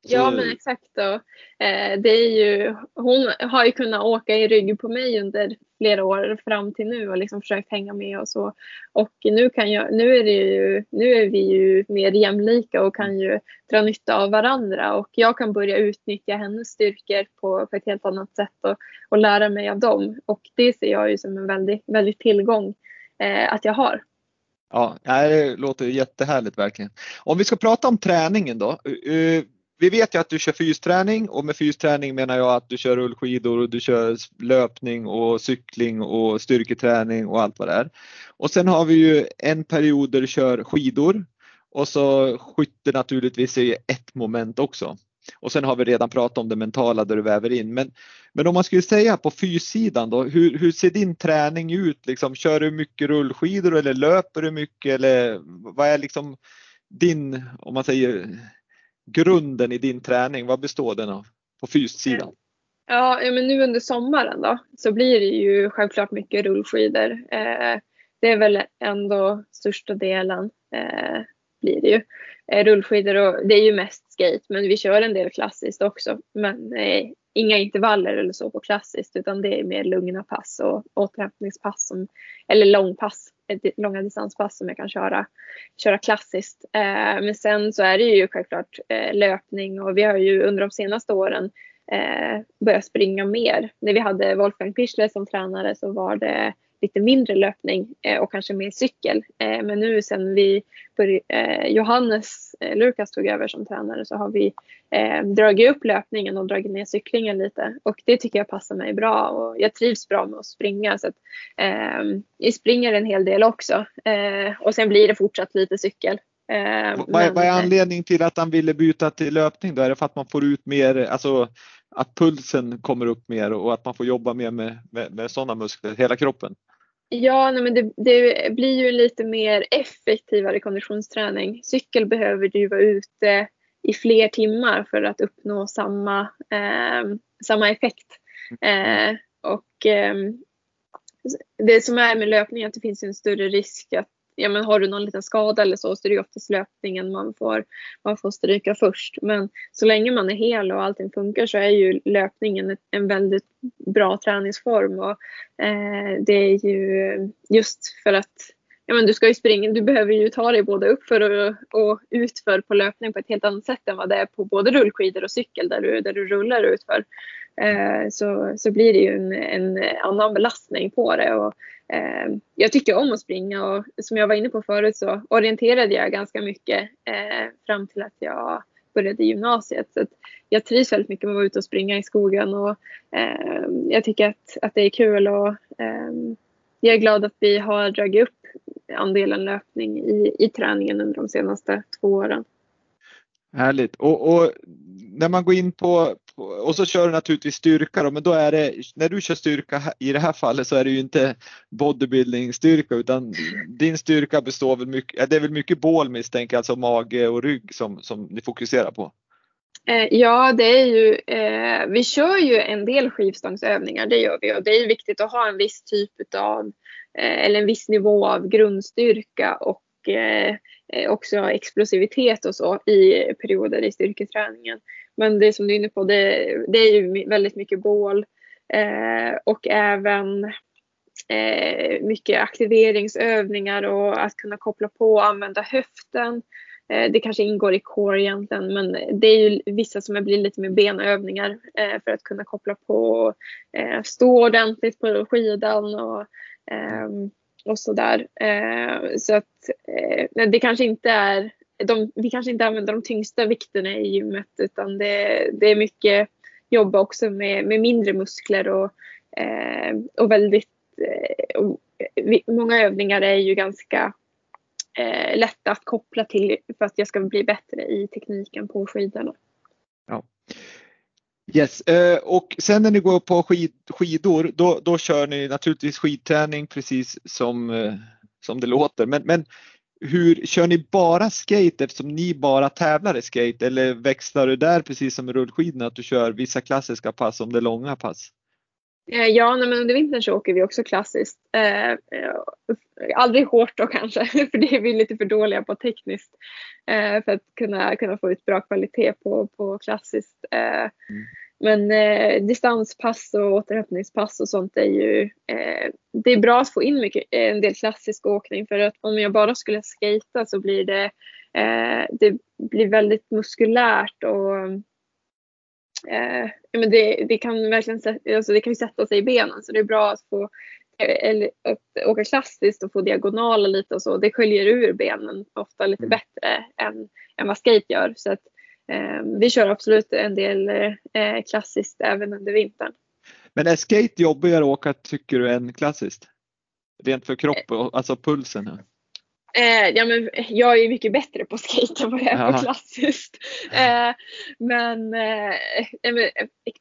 Ja men exakt. Och, eh, det är ju, hon har ju kunnat åka i rygg på mig under flera år fram till nu och liksom försökt hänga med och så. Och nu, kan jag, nu, är, det ju, nu är vi ju mer jämlika och kan ju dra nytta av varandra och jag kan börja utnyttja hennes styrkor på, på ett helt annat sätt och, och lära mig av dem. Och det ser jag ju som en väldigt, väldigt tillgång eh, att jag har. Ja, det låter jättehärligt verkligen. Om vi ska prata om träningen då. Vi vet ju att du kör fysträning och med fysträning menar jag att du kör rullskidor och du kör löpning och cykling och styrketräning och allt vad det är. Och sen har vi ju en period där du kör skidor och så skytte naturligtvis är ett moment också. Och sen har vi redan pratat om det mentala där du väver in. Men, men om man skulle säga på fyssidan då, hur, hur ser din träning ut? Liksom, kör du mycket rullskidor eller löper du mycket eller vad är liksom din, om man säger grunden i din träning, vad består den av på fyssidan? Ja, men nu under sommaren då så blir det ju självklart mycket rullskidor. Eh, det är väl ändå största delen eh, blir det ju. Eh, rullskidor och det är ju mest skate men vi kör en del klassiskt också. Men eh, inga intervaller eller så på klassiskt utan det är mer lugna pass och återhämtningspass som, eller långpass långa distanspass som jag kan köra, köra klassiskt. Eh, men sen så är det ju självklart eh, löpning och vi har ju under de senaste åren eh, börjat springa mer. När vi hade Wolfgang Pichler som tränare så var det lite mindre löpning och kanske mer cykel. men nu sen vi började, Johannes Lukas tog över som tränare så har vi dragit upp löpningen och dragit ner cyklingen lite och det tycker jag passar mig bra och jag trivs bra med att springa så att jag springer en hel del också och sen blir det fortsatt lite cykel. Eh, vad, är, vad är anledningen till att han ville byta till löpning då? Är det för att man får ut mer, alltså att pulsen kommer upp mer och att man får jobba mer med, med, med sådana muskler, hela kroppen? Ja, nej, men det, det, blir ju lite mer effektivare konditionsträning. Cykel behöver du vara ute i fler timmar för att uppnå samma, eh, samma effekt. Eh, och eh, det som är med löpning är att det finns en större risk att ja, men har du någon liten skada eller så så är det ju oftast löpningen man får, man får stryka först. Men så länge man är hel och allting funkar så är ju löpningen en väldigt bra träningsform. Och, eh, det är ju just för att ja, men du ska ju springa, du behöver ju ta dig både uppför och, och utför på löpning på ett helt annat sätt än vad det är på både rullskidor och cykel där du, där du rullar utför. Eh, så, så blir det ju en, en annan belastning på det. Och, eh, jag tycker om att springa och som jag var inne på förut så orienterade jag ganska mycket eh, fram till att jag började gymnasiet. Så jag trivs väldigt mycket med att vara ute och springa i skogen och eh, jag tycker att, att det är kul och eh, jag är glad att vi har dragit upp andelen löpning i, i träningen under de senaste två åren. Härligt. Och, och, när man går in på, och så kör du naturligtvis styrka då, men då är det när du kör styrka i det här fallet så är det ju inte bodybuilding styrka utan din styrka består väl mycket, det är väl mycket bål misstänker jag, alltså mage och rygg som, som ni fokuserar på? Eh, ja, det är ju, eh, vi kör ju en del skivstångsövningar, det gör vi och det är viktigt att ha en viss typ av eh, eller en viss nivå av grundstyrka och eh, Eh, också explosivitet och så i perioder i styrketräningen. Men det som du är inne på, det, det är ju väldigt mycket bål eh, och även eh, mycket aktiveringsövningar och att kunna koppla på och använda höften. Eh, det kanske ingår i core egentligen men det är ju vissa som blir lite mer benövningar eh, för att kunna koppla på och eh, stå ordentligt på skidan och ehm, och sådär. Eh, så att eh, det kanske inte är, de, vi kanske inte använder de tyngsta vikterna i gymmet utan det, det är mycket jobba också med, med mindre muskler och, eh, och väldigt, eh, och, många övningar är ju ganska eh, lätta att koppla till för att jag ska bli bättre i tekniken på skidorna. Ja. Yes, eh, och sen när ni går på skid, skidor då, då kör ni naturligtvis skidträning precis som, eh, som det låter. Men, men hur kör ni bara skate eftersom ni bara tävlar i skate eller växlar du där precis som med rullskidorna att du kör vissa klassiska pass om det är långa pass? Eh, ja, men under vintern så åker vi också klassiskt. Eh, aldrig hårt då kanske, för det är vi lite för dåliga på tekniskt. Eh, för att kunna, kunna få ut bra kvalitet på, på klassiskt. Eh, mm. Men eh, distanspass och återhämtningspass och sånt är ju eh, det är bra att få in mycket, en del klassisk åkning för att om jag bara skulle skata så blir det, eh, det blir väldigt muskulärt och eh, men det, det kan verkligen alltså det kan sätta sig i benen så det är bra att få eller att åka klassiskt och få diagonaler lite och så. Det sköljer ur benen ofta lite mm. bättre än, än vad skate gör. Så att Eh, vi kör absolut en del eh, klassiskt även under vintern. Men är skate jobbigare att åka tycker du än klassiskt? Rent för kroppen, och alltså pulsen? Här. Eh, ja, men jag är mycket bättre på skate än vad jag är Aha. på klassiskt. Eh, men, eh,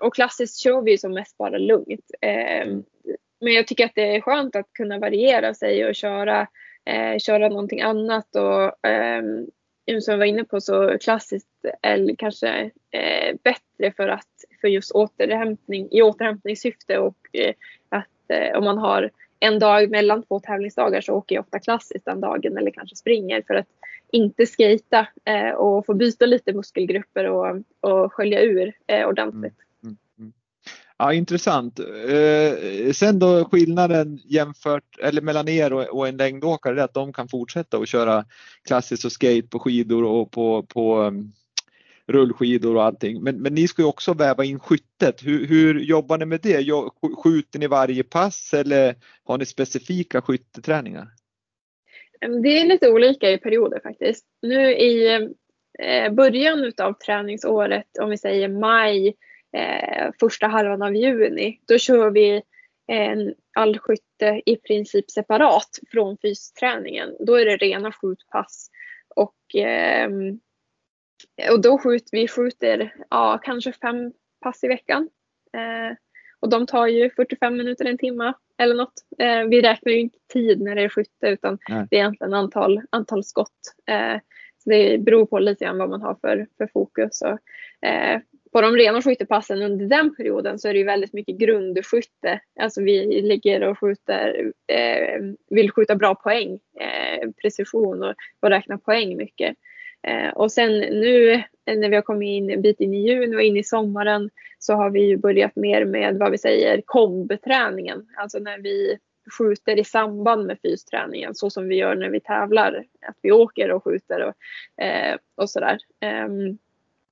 och klassiskt kör vi som mest bara lugnt. Eh, mm. Men jag tycker att det är skönt att kunna variera sig och köra, eh, köra någonting annat. Och, ehm, som jag var inne på så klassiskt är kanske eh, bättre för att för just återhämtning i återhämtningssyfte och eh, att eh, om man har en dag mellan två tävlingsdagar så åker jag ofta klassiskt den dagen eller kanske springer för att inte skejta eh, och få byta lite muskelgrupper och, och skölja ur eh, ordentligt. Ja, intressant. Eh, sen då skillnaden jämfört eller mellan er och, och en längdåkare är att de kan fortsätta att köra klassiskt och skate på skidor och på, på, mm, rullskidor och allting. Men, men ni ska ju också väva in skyttet. Hur, hur jobbar ni med det? Skjuter ni varje pass eller har ni specifika skytteträningar? Mm, det är lite olika i perioder faktiskt. Nu i eh, början av träningsåret, om vi säger maj, eh, första halvan av juni, då kör vi en allskytte i princip separat från fysträningen. Då är det rena skjutpass. Och, eh, och då skjuter vi skjuter ja, kanske fem pass i veckan. Eh, och de tar ju 45 minuter, en timme eller något. Eh, vi räknar ju inte tid när det är skytte utan Nej. det är egentligen antal, antal skott. Eh, så det beror på lite grann vad man har för, för fokus. Och, eh, på de rena skyttepassen under den perioden så är det ju väldigt mycket grundskytte. Alltså vi ligger och skjuter, eh, vill skjuta bra poäng, eh, precision och, och räkna poäng mycket. Eh, och sen nu när vi har kommit in en bit in i juni och in i sommaren så har vi ju börjat mer med vad vi säger kombträningen. Alltså när vi skjuter i samband med fysträningen så som vi gör när vi tävlar. Att vi åker och skjuter och, eh, och sådär. Um,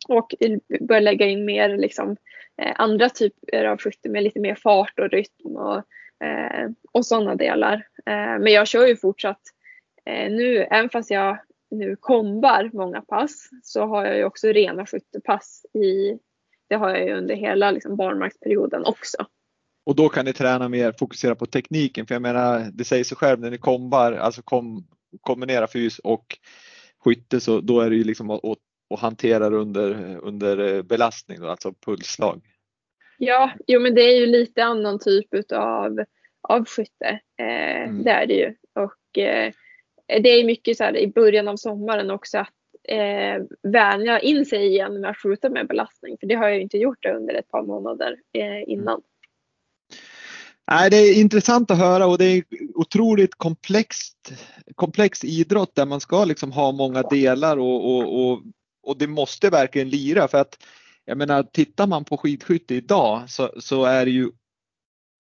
och börja lägga in mer liksom, eh, andra typer av skytte med lite mer fart och rytm och, eh, och sådana delar. Eh, men jag kör ju fortsatt eh, nu, även fast jag nu kombar många pass så har jag ju också rena skyttepass i, det har jag ju under hela liksom, barnmarksperioden också. Och då kan ni träna mer, fokusera på tekniken för jag menar det säger sig själv när ni kombar, alltså kom, kombinera fys och skytte så då är det ju liksom att, att hantera det under, under belastning, alltså pulsslag. Ja, jo men det är ju lite annan typ utav av skytte. Eh, mm. Det är det ju. Och eh, det är mycket så här i början av sommaren också att eh, vänja in sig igen med att skjuta med belastning. För det har jag inte gjort under ett par månader eh, innan. Mm. Nej, det är intressant att höra och det är otroligt komplext, komplex idrott där man ska liksom ha många delar och, och, och, och det måste verkligen lira för att jag menar tittar man på skidskytte idag så, så är det ju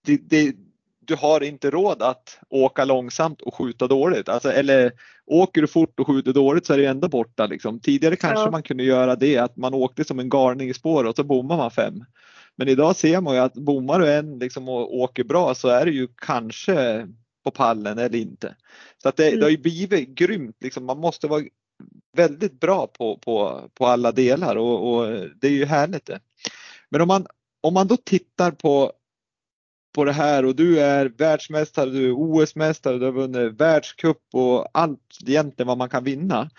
det, det, du har inte råd att åka långsamt och skjuta dåligt. Alltså, eller åker du fort och skjuter dåligt så är det ändå borta. Liksom. Tidigare kanske ja. man kunde göra det att man åkte som en galning i spår och så bommar man fem. Men idag ser man ju att bommar du en liksom, och åker bra så är det ju kanske på pallen eller inte. Så att det, mm. det har ju blivit grymt. Liksom. Man måste vara väldigt bra på, på, på alla delar och, och det är ju härligt det. Men om man, om man då tittar på på det här och du är världsmästare, du är OS-mästare, du har vunnit världscup och allt egentligen vad man kan vinna.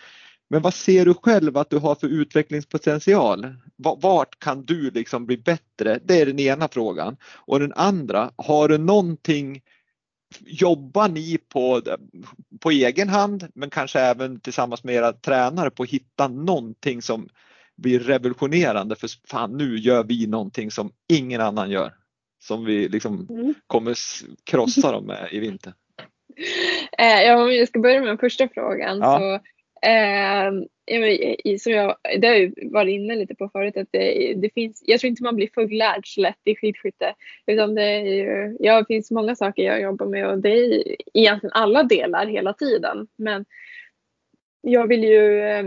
Men vad ser du själv att du har för utvecklingspotential? Vart kan du liksom bli bättre? Det är den ena frågan. Och den andra, har du någonting Jobbar ni på, på egen hand men kanske även tillsammans med era tränare på att hitta någonting som blir revolutionerande för fan nu gör vi någonting som ingen annan gör som vi liksom mm. kommer krossa dem med i vinter? Eh, ja, om jag ska börja med den första frågan ja. så eh, som jag, det har jag varit inne lite på förut att det, det, finns, jag tror inte man blir fullärd så lätt i skidskytte. Utan det är ju, ja, det finns många saker jag jobbar med och det är egentligen alla delar hela tiden. Men jag vill ju eh,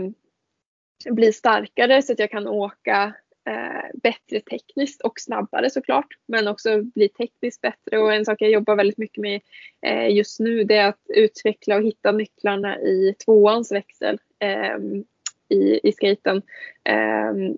bli starkare så att jag kan åka eh, bättre tekniskt och snabbare såklart. Men också bli tekniskt bättre och en sak jag jobbar väldigt mycket med eh, just nu det är att utveckla och hitta nycklarna i tvåans växel eh, i, i skaten. Ehm,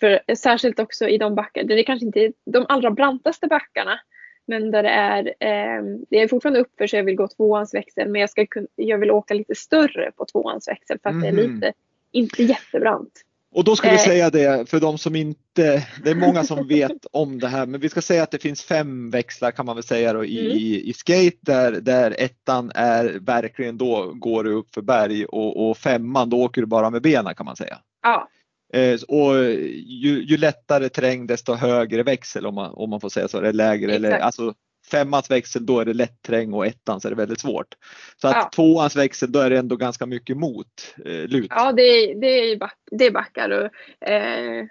för, särskilt också i de backar där det kanske inte är de allra brantaste backarna men där det är, eh, det är fortfarande uppför så jag vill gå tvåans växel men jag, ska, jag vill åka lite större på tvåans växel för att mm. det är mhm. lite, inte jättebrant. Och då ska vi eh. säga det för de som inte, det är många som vet om det här, men vi ska säga att det finns fem växlar kan man väl säga då, i, mm. i, i skate där, där ettan är verkligen då går du upp för berg och, och femman då åker du bara med benen kan man säga. Ja. Eh, och ju, ju, lättare terräng desto högre växel om man, om man får säga så, eller lägre. Eller, alltså, femmans växel då är det lätt terräng och ettan så är det väldigt svårt. Så att ja. tvåans växel då är det ändå ganska mycket mot eh, lut. Ja det är, det är, back, det är backar och eh,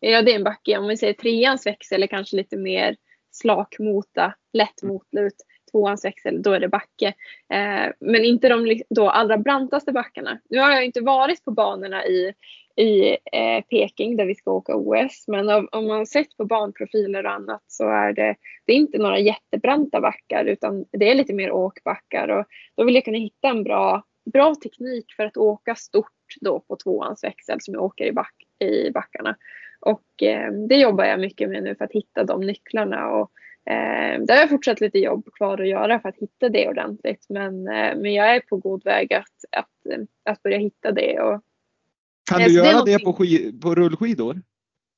ja det är en backe. Om vi säger treans växel är kanske lite mer slak mota, lätt motlut tvåans växel, då är det backe. Eh, men inte de då allra brantaste backarna. Nu har jag inte varit på banorna i, i eh, Peking där vi ska åka OS, men om, om man sett på banprofiler och annat så är det, det är inte några jättebranta backar utan det är lite mer åkbackar och då vill jag kunna hitta en bra, bra teknik för att åka stort då på tvåans växel som jag åker i, back, i backarna. Och eh, det jobbar jag mycket med nu för att hitta de nycklarna. Och, där har jag fortsatt lite jobb kvar att göra för att hitta det ordentligt. Men, eh, men jag är på god väg att, att, att börja hitta det. Och, kan du göra det, det på, skid, på rullskidor?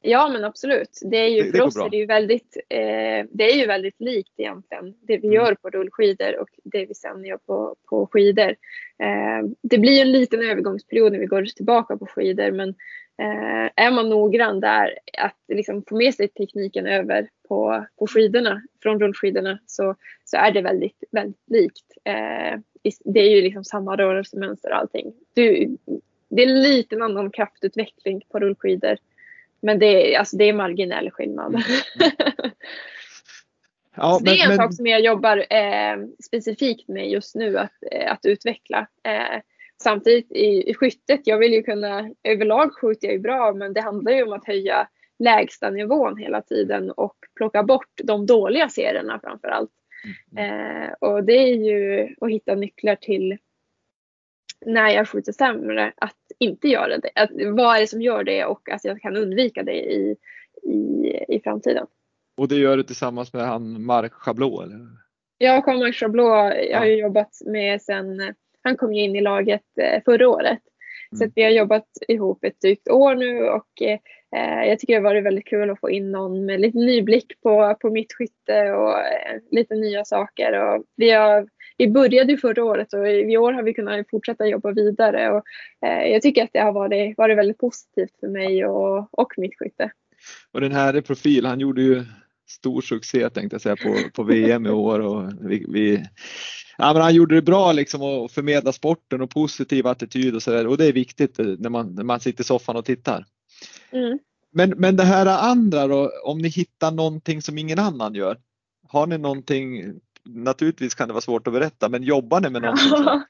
Ja men absolut. Det är ju, det, för oss är det ju väldigt, eh, det är ju väldigt likt egentligen det vi mm. gör på rullskidor och det vi sen gör på, på skidor. Eh, det blir en liten övergångsperiod när vi går tillbaka på skidor men eh, är man noggrann där att liksom få med sig tekniken över på, på skidorna från rullskidorna så, så är det väldigt, väldigt likt. Eh, det är ju liksom samma rörelsemönster och allting. Du, det är en liten annan kraftutveckling på rullskidor men det är, alltså det är marginell skillnad. Mm. Ja, men, det är en men... sak som jag jobbar eh, specifikt med just nu att, eh, att utveckla. Eh, samtidigt i, i skyttet, jag vill ju kunna, överlag skjuter jag ju bra men det handlar ju om att höja lägsta nivån hela tiden och plocka bort de dåliga serierna framför allt. Mm. Eh, och det är ju att hitta nycklar till när jag skjuter sämre att inte göra det. Att, vad är det som gör det och att jag kan undvika det i, i, i framtiden. Och det gör du tillsammans med han Mark Chablot? Eller? Ja, Carl-Marc Chablot jag har ju jobbat med sen, han kom ju in i laget eh, förra året. Mm. Så vi har jobbat ihop ett drygt år nu och eh, jag tycker det har varit väldigt kul att få in någon med lite ny blick på, på mitt skytte och eh, lite nya saker. Och vi har vi började ju förra året och i år har vi kunnat fortsätta jobba vidare. Och, eh, jag tycker att det har varit, varit väldigt positivt för mig och, och mitt skytte. Och den här profil, han gjorde ju stor succé tänkte jag säga på, på VM i år. Och vi, vi, ja, men han gjorde det bra liksom att förmedla sporten och positiv attityd och sådär och det är viktigt när man, när man sitter i soffan och tittar. Mm. Men, men det här andra då, om ni hittar någonting som ingen annan gör, har ni någonting naturligtvis kan det vara svårt att berätta, men jobbar ni med någonting?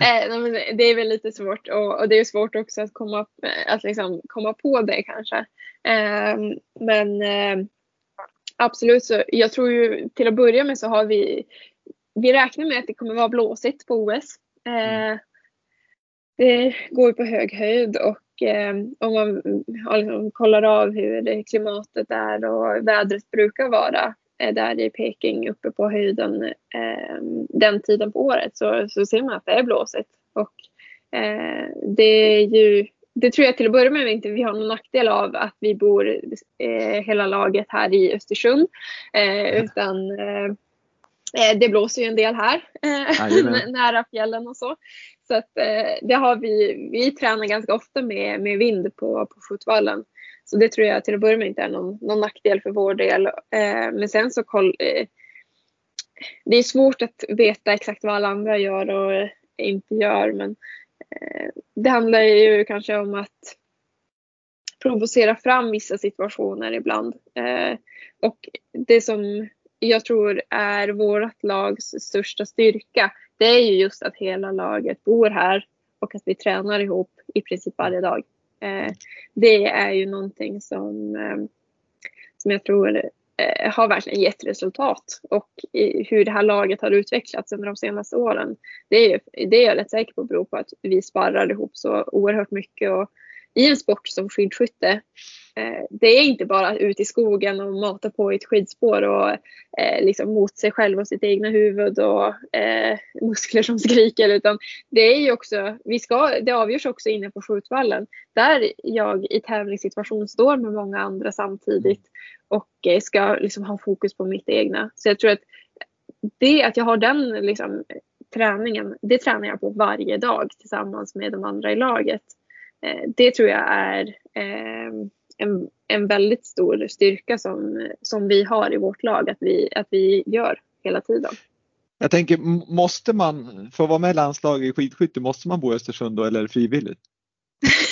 eh, det är väl lite svårt och, och, det är svårt också att komma, att liksom komma på det kanske. Eh, men eh, absolut, så jag tror ju till att börja med så har vi, vi räknar med att det kommer vara blåsigt på OS. Mm. Det går ju på hög höjd och eh, om man liksom kollar av hur klimatet är och vädret brukar vara där i Peking uppe på höjden eh, den tiden på året så, så ser man att det är blåsigt. Och eh, det är ju, det tror jag till att börja med inte vi har någon nackdel av att vi bor eh, hela laget här i Östersund. Eh, utan eh, eh, det blåser ju en del här, nära fjällen och så. Så att, det har vi, vi tränar ganska ofta med, med vind på, på skjutvallen. Så det tror jag till att börja med inte är någon, någon nackdel för vår del. Eh, men sen så koll, eh, det är svårt att veta exakt vad alla andra gör och eh, inte gör. Men eh, det handlar ju kanske om att provocera fram vissa situationer ibland. Eh, och det som jag tror är vårt lags största styrka, det är ju just att hela laget bor här och att vi tränar ihop i princip varje dag. Eh, det är ju någonting som, eh, som jag tror Eh, har verkligen gett resultat och hur det här laget har utvecklats under de senaste åren. Det är, det är jag rätt säker på beror på att vi sparrar ihop så oerhört mycket och i en sport som skidskytte eh, det är inte bara ut i skogen och mata på i ett skidspår och eh, liksom mot sig själv och sitt egna huvud och eh, muskler som skriker utan det är ju också, vi ska, det avgörs också inne på skjutvallen där jag i tävlingssituation står med många andra samtidigt och eh, ska liksom ha fokus på mitt egna. Så jag tror att det att jag har den liksom, träningen, det tränar jag på varje dag tillsammans med de andra i laget. Eh, det tror jag är eh, en, en väldigt stor styrka som, som vi har i vårt lag att vi, att vi gör hela tiden. Jag tänker, måste man, för att vara med i landslaget i skidskytte, måste man bo i Östersund då eller är det frivilligt?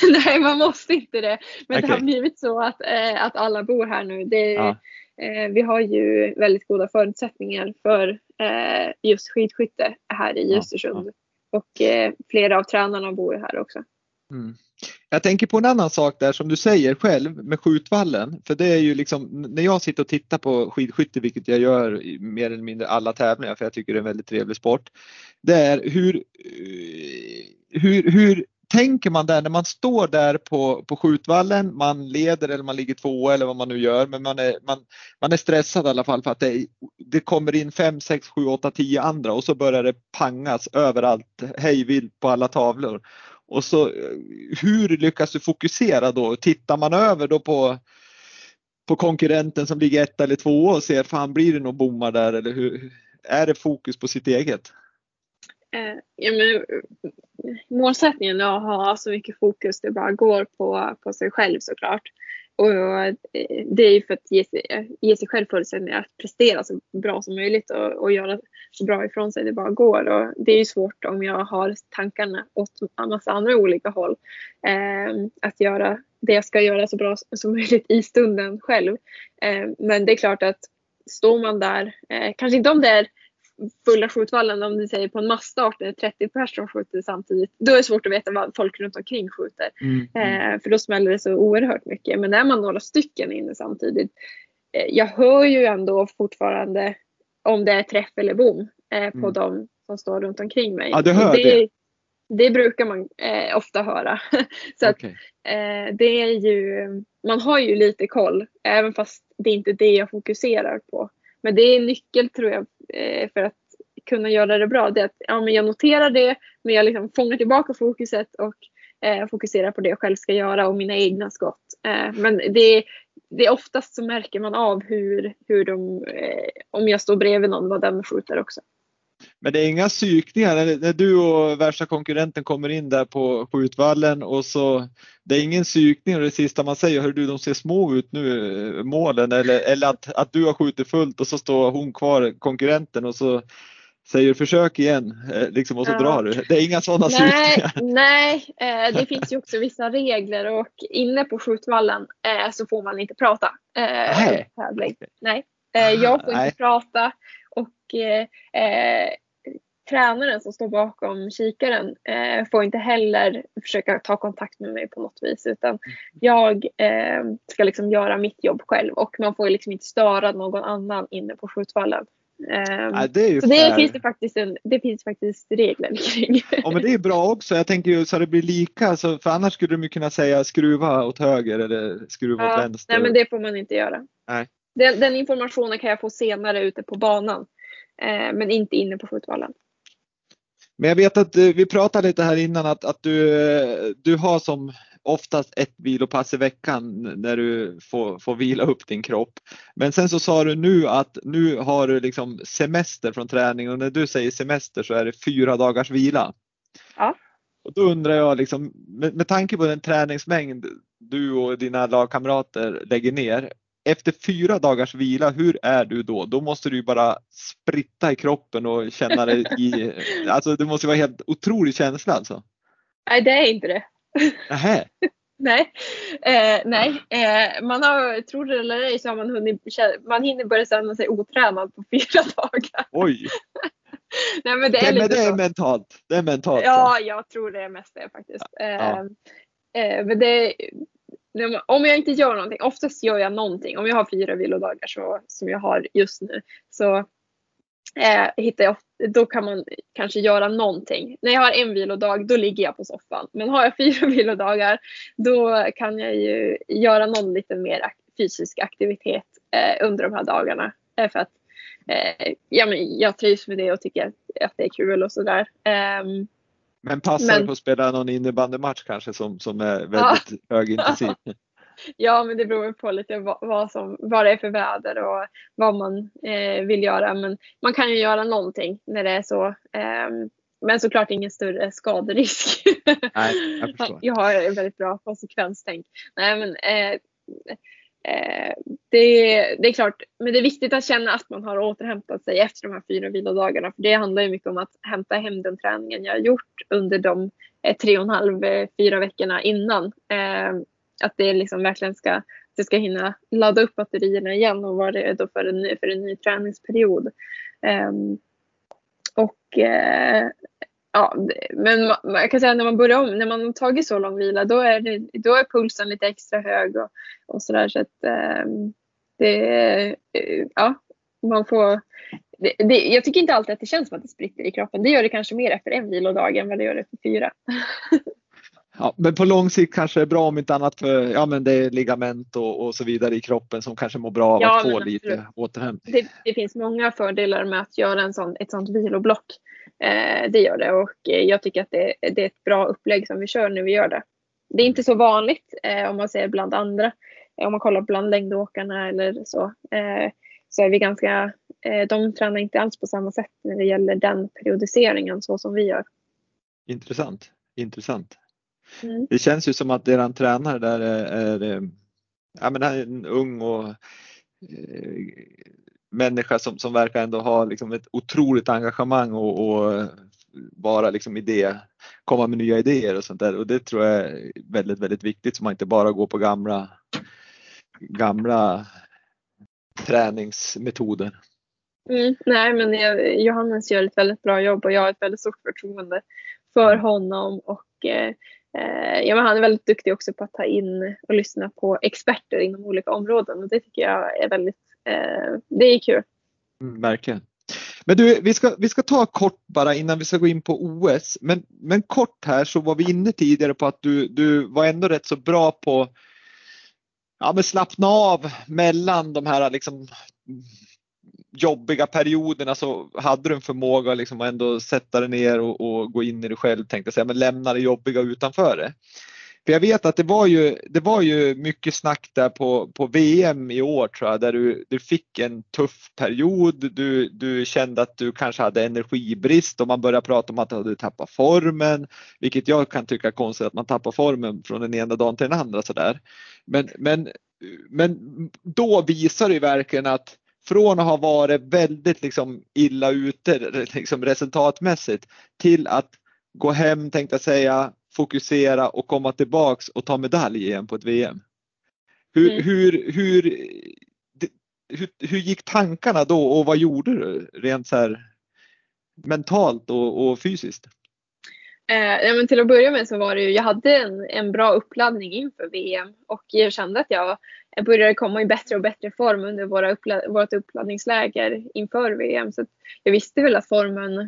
Nej, man måste inte det. Men okay. det har blivit så att, eh, att alla bor här nu. Det, ja. Eh, vi har ju väldigt goda förutsättningar för eh, just skidskytte här i Ja, Östersund. Och eh, flera av tränarna bor ju här också. Mm. Jag tänker på en annan sak där som du säger själv med skjutvallen. För det är ju liksom när jag sitter och tittar på skidskytte, vilket jag gör i mer eller mindre alla tävlingar för jag tycker det är en väldigt trevlig sport. Det är hur, eh, hur, hur tänker man där när man står där på, på skjutvallen, man leder eller man ligger två eller vad man nu gör, men man är, man, man är stressad i alla fall för att det, det kommer in fem, sex, sju, åtta, tio andra och så börjar det pangas överallt hejvilt på alla tavlor. Och så hur lyckas du fokusera då? Tittar man över då på på konkurrenten som ligger ett eller två och ser, fan blir det nog bommar där eller hur? Är det fokus på sitt eget? Eh, ja, men, målsättningen är att ha så mycket fokus det bara går på, på sig själv såklart. Och eh, det är ju för att ge sig, ge sig själv förutsättningar att prestera så bra som möjligt och, och göra så bra ifrån sig det bara går. Och det är ju svårt om jag har tankarna åt en massa andra olika håll. Eh, att göra det jag ska göra så bra som möjligt i stunden själv. Eh, men det är klart att står man där, eh, kanske inte om det är fulla skjutvallen om du säger på en massstart när 30 personer skjuter samtidigt. Då är det svårt att veta vad folk runt omkring skjuter. Mm. Eh, för då smäller det så oerhört mycket. Men är man några stycken inne samtidigt. Eh, jag hör ju ändå fortfarande om det är träff eller bom eh, på Mm. de som står runt omkring mig. Ja, du hör det. det. Det brukar man eh, ofta höra. så att, Okej. eh, det är ju, man har ju lite koll även fast det är inte det jag fokuserar på. Men det är en nyckel tror jag Eh, för att kunna göra det bra. Det är att ja, men jag noterar det men jag liksom fångar tillbaka fokuset och eh, fokuserar på det jag själv ska göra och mina egna skott. Eh, men det, det är oftast så märker man av hur, hur de, eh, om jag står bredvid någon, vad den skjuter också. Men det är inga psykningar när, när du och värsta konkurrenten kommer in där på skjutvallen och så det är ingen psykning och det sista man säger, hör du de ser små ut nu eh, målen eller, eller att, att du har skjutit fullt och så står hon kvar, konkurrenten och så säger försök igen eh, liksom, och så Ja. drar du. Det är inga sådana Nej, psykningar. nej eh, det finns ju också vissa regler och inne på skjutvallen så får man inte prata. Nej. tävling. Nej, eh, jag får Nej. inte prata och eh, eh, tränaren som står bakom kikaren eh, får inte heller försöka ta kontakt med mig på något vis utan jag eh, ska liksom göra mitt jobb själv och man får liksom inte störa någon annan inne på skjutvallen. Eh, Nej, det är ju så det finns det faktiskt, en, det finns faktiskt regler kring. Ja men det är bra också. Jag tänker ju så det blir lika, så, för annars skulle de ju kunna säga skruva åt höger eller skruva åt Ja, vänster. nej men det får man inte göra. Nej. Den, den informationen kan jag få senare ute på banan. Eh, men inte inne på skjutvallen. Men jag vet att eh, vi pratade lite här innan att, att du, eh, du har som oftast ett vilopass i veckan när du får, får vila upp din kropp. Men sen så sa du nu att nu har du liksom semester från träning och när du säger semester så är det fyra dagars vila. Ja. Och då undrar jag liksom med, med tanke på den träningsmängd du och dina lagkamrater lägger ner. Efter fyra dagars vila, hur är du då? Då måste du ju bara spritta i kroppen och känna dig i, alltså det måste vara helt otrolig känsla alltså. Nej, det är inte det. Nähä. Nej, eh, nej. Eh, man har, tror det eller ej, så har man hunnit, man hinner börja känna sig otränad på fyra dagar. Oj, Nej, men det är det, men det är så. mentalt. Det är mentalt. Ja, jag tror det är mest det faktiskt. Eh, eh, men det, om jag inte gör någonting, oftast gör jag någonting. Om jag har fyra vilodagar så, som jag har just nu så eh, hittar jag, då kan man kanske göra någonting. När jag har en vilodag då ligger jag på soffan. Men har jag fyra vilodagar då kan jag ju göra någon lite mer ak- fysisk aktivitet eh, under de här dagarna. Eh, för att eh, ja, men jag trivs med det och tycker att, att det är kul och sådär. Ehm, men passar Men- på att spela någon innebandymatch kanske som, som är väldigt högintensiv? Ja, men det beror på lite vad, vad, som, vad det är för väder och vad man eh, vill göra. Men man kan ju göra någonting när det är så. Ehm, men såklart ingen större skaderisk. Nej, jag. Jag har väldigt bra konsekvenstänk. Nej, men eh, eh, det, det är klart, men det är viktigt att känna att man har återhämtat sig efter de här fyra vilodagarna. För det handlar ju mycket om att hämta hem den träningen jag har gjort under de eh, tre och en halv, eh, fyra veckorna innan. Eh, att det liksom verkligen ska, det ska hinna ladda upp batterierna igen och vara redo för en, för en ny träningsperiod. Ehm, och eh, ja, men man, man, kan säga när man börjar om, när man har tagit så lång vila då är, det, då är pulsen lite extra hög och, och sådär så att ehm, eh, det, ja, man får det, det, jag tycker inte alltid att det känns som att det spritter i kroppen. Det gör det kanske mer efter en vilodag än vad det gör efter fyra. Ja, men på lång sikt kanske det är bra om inte annat för ja, men det är ligament och, och så vidare i kroppen som kanske mår bra av ja, att få lite återhämtning. Det, det, finns många fördelar med att göra en sån, ett sånt viloblock. Eh, det gör det och eh, jag tycker att det, det, är ett bra upplägg som vi kör när vi gör det. Det är inte så vanligt eh, om man ser bland andra. Eh, om man kollar bland längdåkarna eller så. Eh, så är vi ganska, eh, de tränar inte alls på samma sätt när det gäller den periodiseringen så som vi gör. Intressant, intressant. Mm. Det känns ju som att eran tränare där är, är, ja, men är en ung och eh, människa som, som verkar ändå ha liksom ett otroligt engagemang och, och bara liksom idé, komma med nya idéer och sånt där och det tror jag är väldigt, väldigt viktigt så man inte bara går på gamla, gamla träningsmetoder. Mm, nej, men jag, Johannes gör ett väldigt bra jobb och jag har ett väldigt stort förtroende för mm. honom och eh, eh, Eh, ja, men han är väldigt duktig också på att ta in och lyssna på experter inom olika områden och det tycker jag är väldigt, eh, det är kul. Mm, verkligen. Men du, vi ska, vi ska ta kort bara innan vi ska gå in på OS. Men, men kort här så var vi inne tidigare på att du, du var ändå rätt så bra på ja, men slappna av mellan de här liksom jobbiga perioderna så alltså, hade du en förmåga liksom att ändå sätta dig ner och, och, gå in i dig själv tänkte jag säga, men lämna det jobbiga utanför det. För jag vet att det var ju, det var ju mycket snack där på, på VM i år tror jag, där du, du fick en tuff period. Du, du kände att du kanske hade energibrist och man började prata om att du hade tappat formen, vilket jag kan tycka är konstigt att man tappar formen från den ena dagen till den andra sådär. Men, men, men då visar det verkligen att från att ha varit väldigt liksom illa ute liksom resultatmässigt till att gå hem tänkte jag säga, fokusera och komma tillbaks och ta medalj igen på ett VM. Hur, mm. hur, hur, hur, hur, gick tankarna då och vad gjorde du rent så här mentalt och, och fysiskt? Eh, men till att börja med så var det ju, jag hade en, en bra uppladdning inför VM och jag kände att jag började komma i bättre och bättre form under våra uppla vårt uppladdningsläger inför VM. Så jag visste väl att formen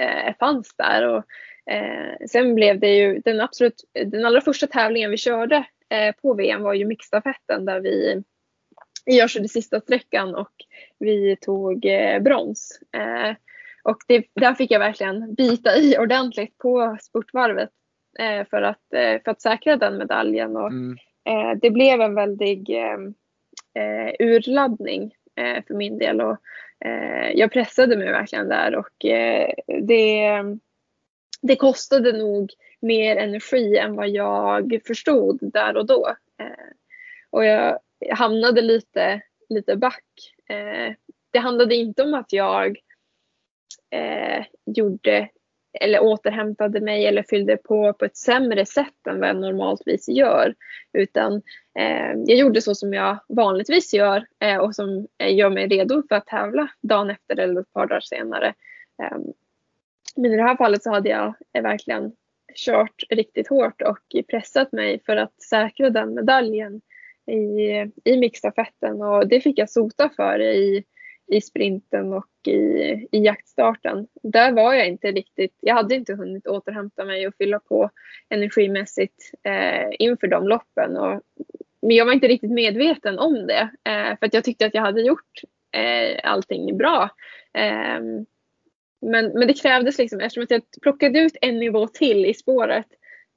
eh, fanns där och Eh, sen blev det ju den absolut, den allra första tävlingen vi körde eh, på VM var ju mixstafetten där vi jag körde sista sträckan och vi tog eh, brons. Eh, och det, där fick jag verkligen bita i ordentligt på spurtvarvet eh, för, att, eh, för att säkra den medaljen. Och, mm. Eh, det blev en väldig eh, eh, urladdning för min del och jag pressade mig verkligen där och det det kostade nog mer energi än vad jag förstod där och då. Eh, och jag hamnade lite, lite back. Eh, det handlade inte om att jag eh, gjorde eller återhämtade mig eller fyllde på på ett sämre sätt än vad jag normaltvis gör. Utan eh, jag gjorde så som jag vanligtvis gör eh, och som gör mig redo för att tävla dagen efter eller ett par dagar senare. Eh, men i det här fallet så hade jag eh, verkligen kört riktigt hårt och pressat mig för att säkra den medaljen i, i mixstafetten och det fick jag sota för i, i sprinten och i, i jaktstarten. Där var jag inte riktigt, jag hade inte hunnit återhämta mig och fylla på energimässigt eh, inför de loppen. Och, men jag var inte riktigt medveten om det eh, för att jag tyckte att jag hade gjort eh, allting bra. Eh, men, men det krävdes liksom, eftersom att jag plockade ut en nivå till i spåret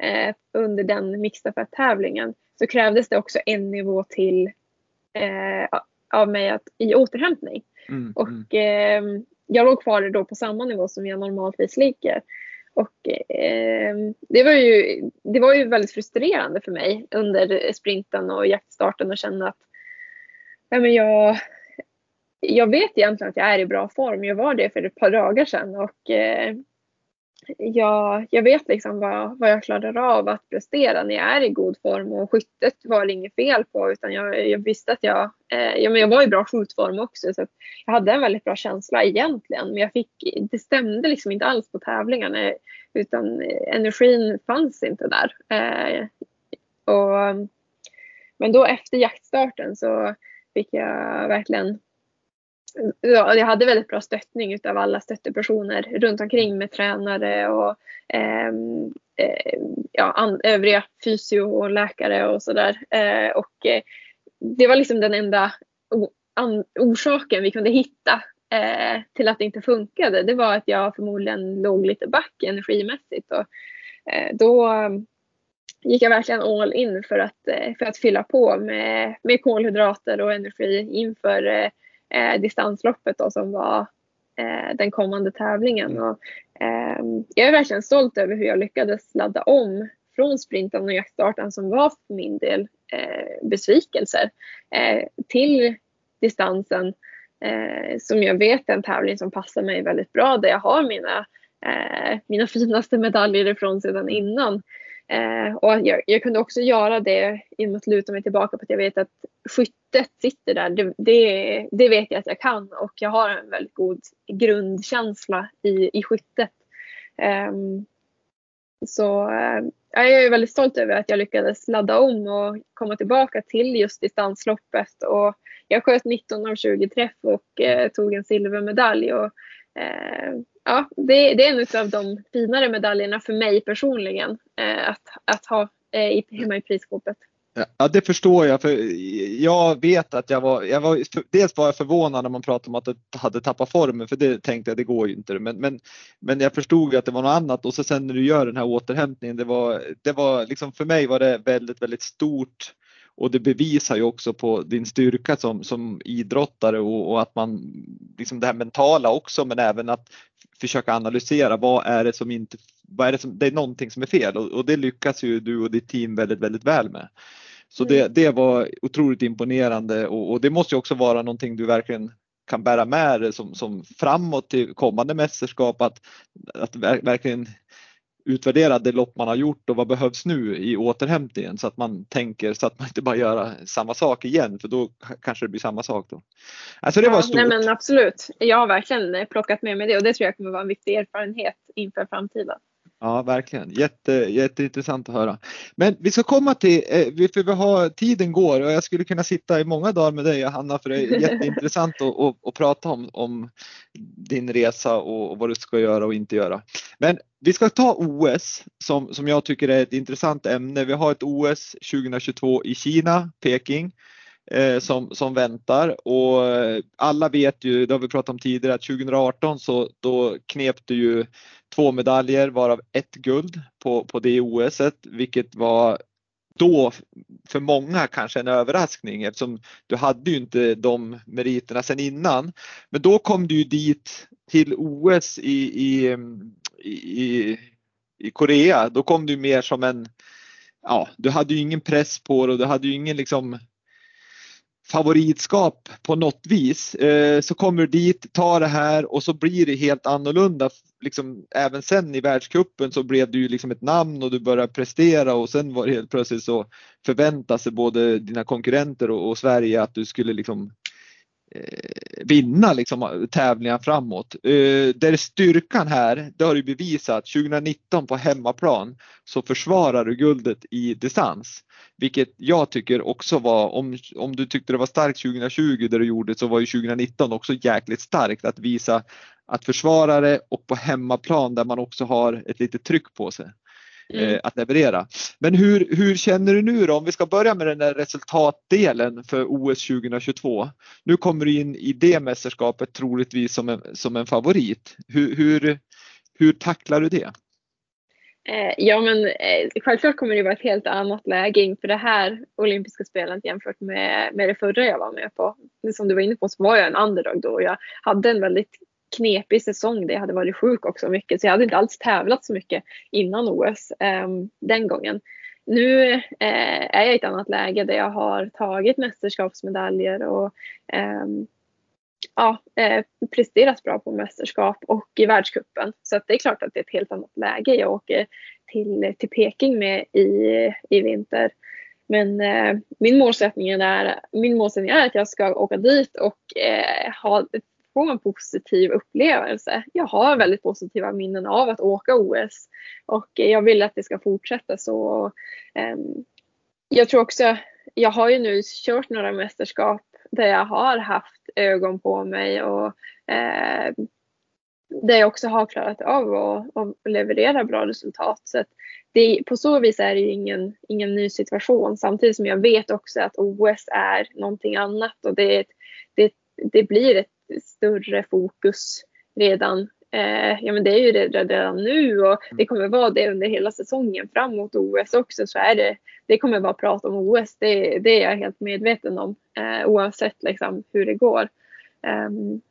eh, under den mixstafett-tävlingen så krävdes det också en nivå till eh, av mig att, i återhämtning. Mm, och eh, jag låg kvar då på samma nivå som jag normaltvis ligger. Och eh, det, var ju, det var ju väldigt frustrerande för mig under sprinten och jaktstarten att känna att ja, men jag, jag vet egentligen att jag är i bra form. Jag var det för ett par dagar sedan och eh, jag, jag vet liksom vad, vad jag klarar av att prestera när jag är i god form och skyttet var det inget fel på utan jag, jag visste att jag, eh, ja, men jag var i bra skjutform också så jag hade en väldigt bra känsla egentligen men jag fick, det stämde liksom inte alls på tävlingarna utan energin fanns inte där. Eh, och, men då efter jaktstarten så fick jag verkligen ja, jag hade väldigt bra stöttning av alla stöttepersoner runt omkring med tränare och eh, ja, an, övriga fysio och läkare och sådär. Eh, och eh, det var liksom den enda an, orsaken vi kunde hitta eh, till att det inte funkade. Det var att jag förmodligen låg lite back energimässigt. Och, eh, då ehm, gick jag verkligen all in för att, eh, för att fylla på med, med kolhydrater och energi inför eh, eh, distansloppet då, som var eh, den kommande tävlingen. Mm. Och, eh, jag är verkligen stolt över hur jag lyckades ladda om från sprinten och jaktstarten som var för min del eh, besvikelser eh, till distansen eh, som jag vet är en tävling som passar mig väldigt bra där jag har mina, mina finaste medaljer ifrån sedan innan. Eh, och jag, jag, kunde också göra det genom att luta mig tillbaka på att jag vet att skyttet sitter där. Det, det, det, vet jag att jag kan och jag har en väldigt god grundkänsla i, i skyttet. Eh, så eh, jag är väldigt stolt över att jag lyckades ladda om och komma tillbaka till just distansloppet. Och jag sköt 19 av 20 träff och eh, tog en silvermedalj. Och, eh, ja, det, det, är en av de finare medaljerna för mig personligen eh, att, att ha eh, hemma i prisskåpet. Ja, det förstår jag. För jag vet att jag var, jag var, dels var jag förvånad när man pratade om att du hade tappat formen för det tänkte jag det går ju inte. Men, men, men jag förstod att det var något annat och så sen när du gör den här återhämtningen, det var, det var liksom för mig var det väldigt, väldigt stort och det bevisar ju också på din styrka som, som idrottare och, och, att man, liksom det här mentala också, men även att försöka analysera vad är det som inte, vad är det som, det är någonting som är fel och, och det lyckas ju du och ditt team väldigt, väldigt väl med. Så det, mm. det var otroligt imponerande och, och det måste ju också vara någonting du verkligen kan bära med dig som, som framåt till kommande mästerskap att, att verkligen utvärdera det lopp man har gjort och vad behövs nu i återhämtningen så att man tänker så att man inte bara gör samma sak igen för då kanske det blir samma sak då. Alltså det var stort. Nej men absolut. Jag har verkligen plockat med mig det och det tror jag kommer vara en viktig erfarenhet inför framtiden. Ja, verkligen. Jätte, jätteintressant att höra. Men vi ska komma till, eh, för vi har, tiden går och jag skulle kunna sitta i många dagar med dig Hanna för det är jätteintressant att, att, att prata om, om din resa och, och, vad du ska göra och inte göra. Men vi ska ta OS som, som jag tycker är ett intressant ämne. Vi har ett OS 2022 i Kina, Peking. Eh, som, som väntar och eh, alla vet ju, det har vi pratat om tidigare, att 2018 så då knep du ju två medaljer varav ett guld på, på det OSet vilket var då för många kanske en överraskning eftersom du hade ju inte de meriterna sedan innan. Men då kom du ju dit till OS i, i, i, i Korea. Då kom du mer som en, ja, du hade ju ingen press på dig och du hade ju ingen liksom favoritskap på något vis. Eh, så kommer du dit, tar det här och så blir det helt annorlunda. Liksom, även sen i världskuppen så blev du ju liksom ett namn och du började prestera och sen var det helt plötsligt så förväntade sig både dina konkurrenter och, och Sverige att du skulle liksom Eh, vinna liksom, tävlingar framåt. Eh, där styrkan här, det har du bevisat, 2019 på hemmaplan så försvarar du guldet i distans. Vilket jag tycker också var, om, om du tyckte det var starkt 2020 där du gjorde så var ju 2019 också jäkligt starkt att visa att försvara det och på hemmaplan där man också har ett litet tryck på sig. Eh, mm. att leverera. Men hur, hur känner du nu då? Om vi ska börja med den där resultatdelen för OS 2022. Nu kommer du in i det mästerskapet troligtvis som en, som en favorit. Hur, hur, hur tacklar du det? Eh, ja men eh, självklart kommer det vara ett helt annat läge inför det här olympiska spelet jämfört med, med det förra jag var med på. Som du var inne på så var jag en underdog då och jag hade en väldigt knepig säsong där jag hade varit sjuk också mycket så jag hade inte alls tävlat så mycket innan OS eh, den gången. Nu eh, är jag i ett annat läge där jag har tagit mästerskapsmedaljer och eh, ja, eh, presterat bra på mästerskap och i världskuppen. Så att det är klart att det är ett helt annat läge jag åker till, till Peking med i, i vinter. Men eh, min, målsättning är, min målsättning är att jag ska åka dit och eh, ha, få en positiv upplevelse. Jag har väldigt positiva minnen av att åka OS och jag vill att det ska fortsätta så. Ehm, jag tror också, jag har ju nu kört några mästerskap där jag har haft ögon på mig och ehm, där jag också har klarat av att, att leverera bra resultat. Så det, på så vis är det ju ingen, ingen ny situation samtidigt som jag vet också att OS är någonting annat och det, det, det blir ett större fokus redan Eh, ja men det är ju det redan nu och det kommer vara det under hela säsongen fram mot OS också så är det, det kommer vara prat om OS. Det, det är jag helt medveten om eh, oavsett liksom hur det går. Um,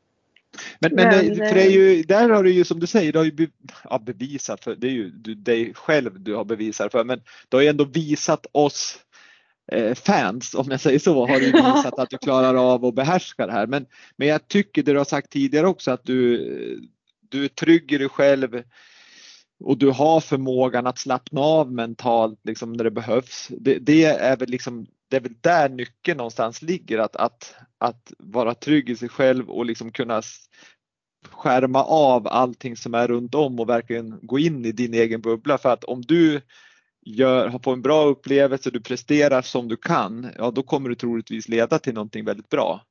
men, men, men för det är ju, där har du ju som du säger, du har ju be, ja, bevisat för, det är ju du, dig själv du har bevisat för, men du har ju ändå visat oss eh, fans, om jag säger så, har du visat att du klarar av att behärska det här. Men, men jag tycker det du har sagt tidigare också att du, du är trygg i dig själv och du har förmågan att slappna av mentalt liksom när det behövs. Det, det, är väl liksom, det är väl där nyckeln någonstans ligger, att, att, att vara trygg i sig själv och liksom kunna skärma av allting som är runt om och verkligen gå in i din egen bubbla. För att om du gör, fått en bra upplevelse, du presterar som du kan, ja då kommer det troligtvis leda till någonting väldigt bra.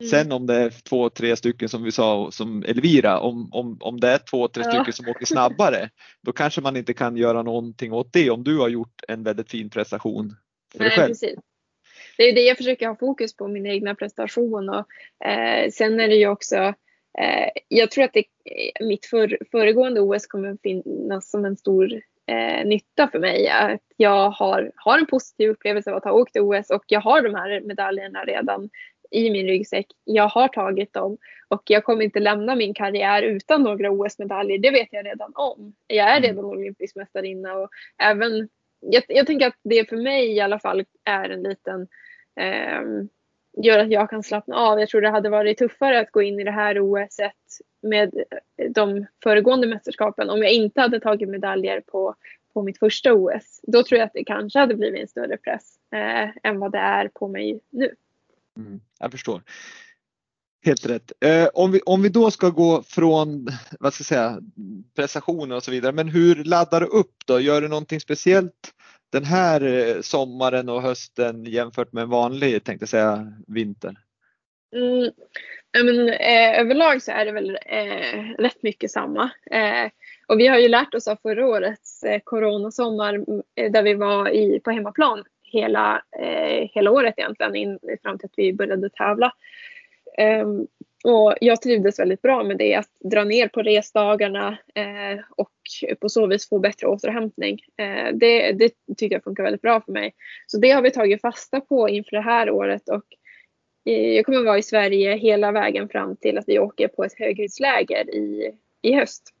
Mm. Sen om det är två, tre stycken som vi sa som Elvira, om, om, om det är två, tre ja. stycken som åker snabbare, då kanske man inte kan göra någonting åt det om du har gjort en väldigt fin prestation för Nej, dig själv. Precis. Det är det jag försöker ha fokus på, min egna prestation och eh, sen är det ju också eh, jag tror att det, mitt för, föregående OS kommer finnas som en stor eh, nytta för mig. Att jag har, har en positiv upplevelse av att ha åkt OS och jag har de här medaljerna redan i min ryggsäck. Jag har tagit dem och jag kommer inte lämna min karriär utan några OS-medaljer. Det vet jag redan om. Jag är mm. redan olympisk mästarinna och även jag, jag, tänker att det för mig i alla fall är en liten eh, gör att jag kan slappna av. Jag tror det hade varit tuffare att gå in i det här OS med de föregående mästerskapen om jag inte hade tagit medaljer på, på mitt första OS. Då tror jag att det kanske hade blivit en större press eh, än vad det är på mig nu. Mm, jag förstår. Helt rätt. Eh, om, vi, om vi då ska gå från vad ska jag säga, prestationer och så vidare, men hur laddar du upp då? Gör du någonting speciellt den här eh, sommaren och hösten jämfört med en vanlig, tänkte säga, vinter? Mm, men, eh, överlag så är det väl eh, rätt mycket samma. Eh, och vi har ju lärt oss av förra årets eh, coronasommar mm, eh, där vi var i, på hemmaplan hela, eh, hela året egentligen in, fram till att vi började tävla. Ehm, och jag trivdes väldigt bra med det, att dra ner på resdagarna eh, och på så vis få bättre återhämtning. Eh, det, det tycker jag funkar väldigt bra för mig. Så det har vi tagit fasta på inför det här året och jag kommer vara i Sverige hela vägen fram till att vi åker på ett höghöjdsläger i, i höst.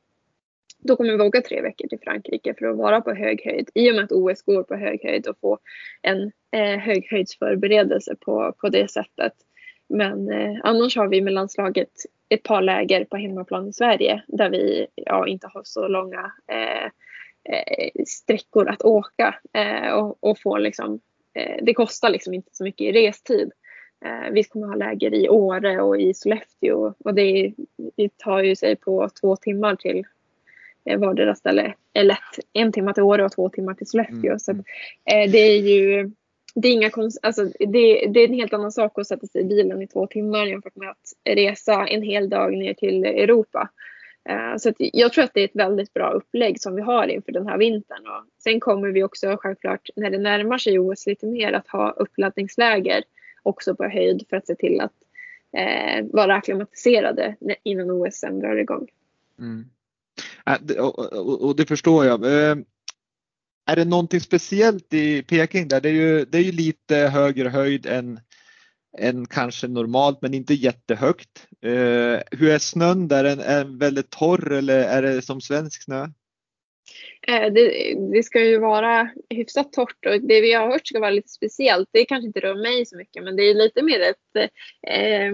Då kommer vi åka tre veckor till Frankrike för att vara på hög höjd i och med att OS går på hög höjd och få en eh, höghöjdsförberedelse på, på det sättet. Men eh, annars har vi med landslaget ett par läger på hemmaplan i Sverige där vi ja, inte har så långa eh, eh sträckor att åka eh, och, och få liksom, eh, det kostar liksom inte så mycket i restid. Eh, vi kommer ha läger i Åre och i Sollefteå och det, det tar ju sig på två timmar till vardera ställe. Eller en timme till Åre och två timmar till Sollefteå. Mm. Så att, det är ju det är, inga alltså, det, det, är en helt annan sak att sätta sig i bilen i två timmar jämfört med att resa en hel dag ner till Europa. Uh, så jag tror att det är ett väldigt bra upplägg som vi har inför den här vintern. Och sen kommer vi också självklart när det närmar sig OS lite mer att ha uppladdningsläger också på höjd för att se till att eh, vara akklimatiserade innan OS sen drar igång. Mm. Äh, och, det förstår jag. Eh, är det någonting speciellt i Peking där? Det är ju, det är ju lite högre höjd än, än kanske normalt men inte jättehögt. Eh, hur är snön där? Är den väldigt torr eller är det som svensk snö? Eh, det, det, ska ju vara hyfsat torrt och det vi har hört ska vara lite speciellt. Det kanske inte rör mig så mycket men det är lite mer ett eh,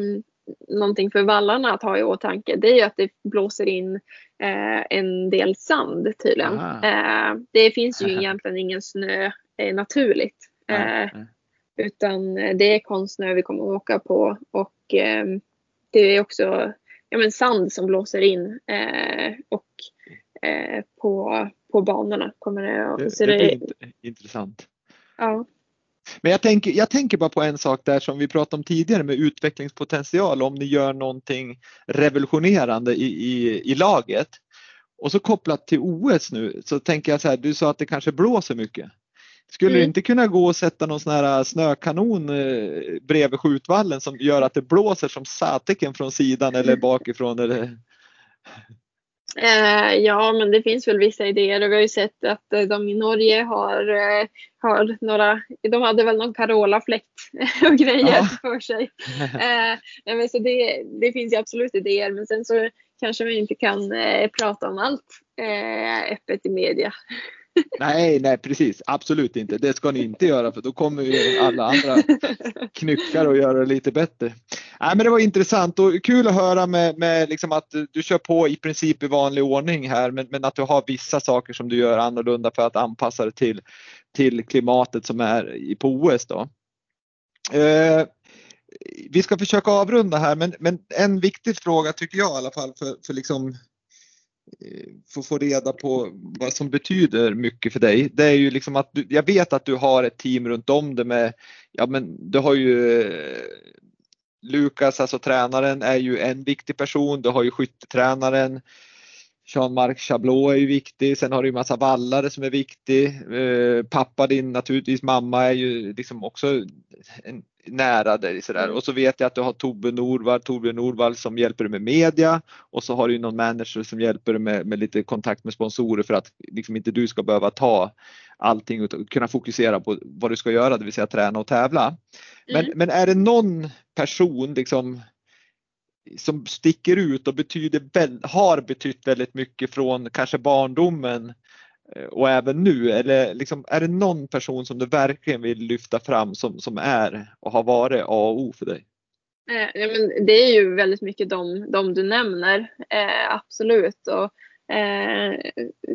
någonting för vallarna att ha i åtanke det är ju att det blåser in eh, en del sand tydligen. Eh, det finns ju egentligen ingen snö eh, naturligt. Eh, utan det är konstsnö vi kommer att åka på och eh, det är också ja, men sand som blåser in eh, och på, på banorna kommer det att... Det, det är intressant. Ja. Men jag tänker, jag tänker bara på en sak där som vi pratade om tidigare med utvecklingspotential om ni gör någonting revolutionerande i, i, i laget. Och så kopplat till OS nu så tänker jag så här, du sa att det kanske blåser mycket. Skulle mm. det inte kunna gå att sätta någon sån här snökanon eh, bredvid skjutvallen som gör att det blåser som satiken från sidan eller bakifrån? Eller? Eh, ja, men det finns väl vissa idéer och vi har ju sett att eh, de i Norge har, eh, har några, de hade väl någon Carola-fläkt och grejer ja. för sig. Eh, men så det, det finns ju absolut idéer men sen så kanske vi inte kan prata om allt öppet i media. Nej, nej precis, absolut inte. Det ska ni inte göra för då kommer ju alla andra knyckar och göra det lite bättre. Nej, men det var intressant och kul att höra med, med liksom att du kör på i princip i vanlig ordning här men, men att du har vissa saker som du gör annorlunda för att anpassa det till, till klimatet som är på OS. Då. Eh, vi ska försöka avrunda här men, men en viktig fråga tycker jag i alla fall för, för liksom eh, få få reda på vad som betyder mycket för dig. Det är ju liksom att du, jag vet att du har ett team runt om dig med, ja men du har ju eh, Lukas, alltså tränaren, är ju en viktig person. Du har ju skyttetränaren. Jean-Marc Chablot är ju viktig. Sen har du ju massa vallare som är viktig. Eh, pappa din naturligtvis, mamma är ju liksom också en nära dig sådär. Mm. Och så vet jag att du har Tobbe Norvall, Torbjörn Norvall som hjälper dig med media och så har du någon manager som hjälper dig med, med lite kontakt med sponsorer för att liksom inte du ska behöva ta allting utan kunna fokusera på vad du ska göra, det vill säga träna och tävla. Men, mm. men är det någon person liksom som sticker ut och betyder, har betytt väldigt mycket från kanske barndomen och även nu? Eller liksom, är det någon person som du verkligen vill lyfta fram som, som är och har varit A och O för dig? Eh, ja, men det är ju väldigt mycket de, de du nämner, eh, absolut. Och, eh,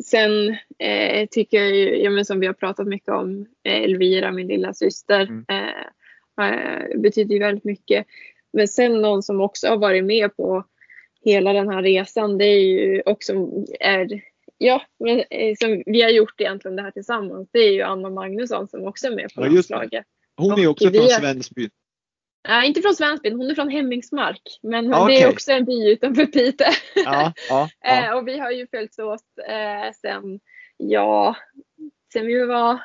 sen eh, tycker jag ju, ja, men som vi har pratat mycket om, eh, Elvira, min lilla syster, mm. betyder ju väldigt mycket. Men sen någon som också har varit med på hela den här resan, det är ju också är ja, men, eh, som vi har gjort egentligen det här tillsammans, det är ju Anna Magnusson som också är med på ja, landslaget. Hon är också från Svensbyn. Nej, inte från Svensbyn, hon är från Hemmingsmark. Men okay. det är också en by utanför Piteå. Ja, ja, ja. Eh, och vi har ju följts åt eh, sen, ja, sen vi var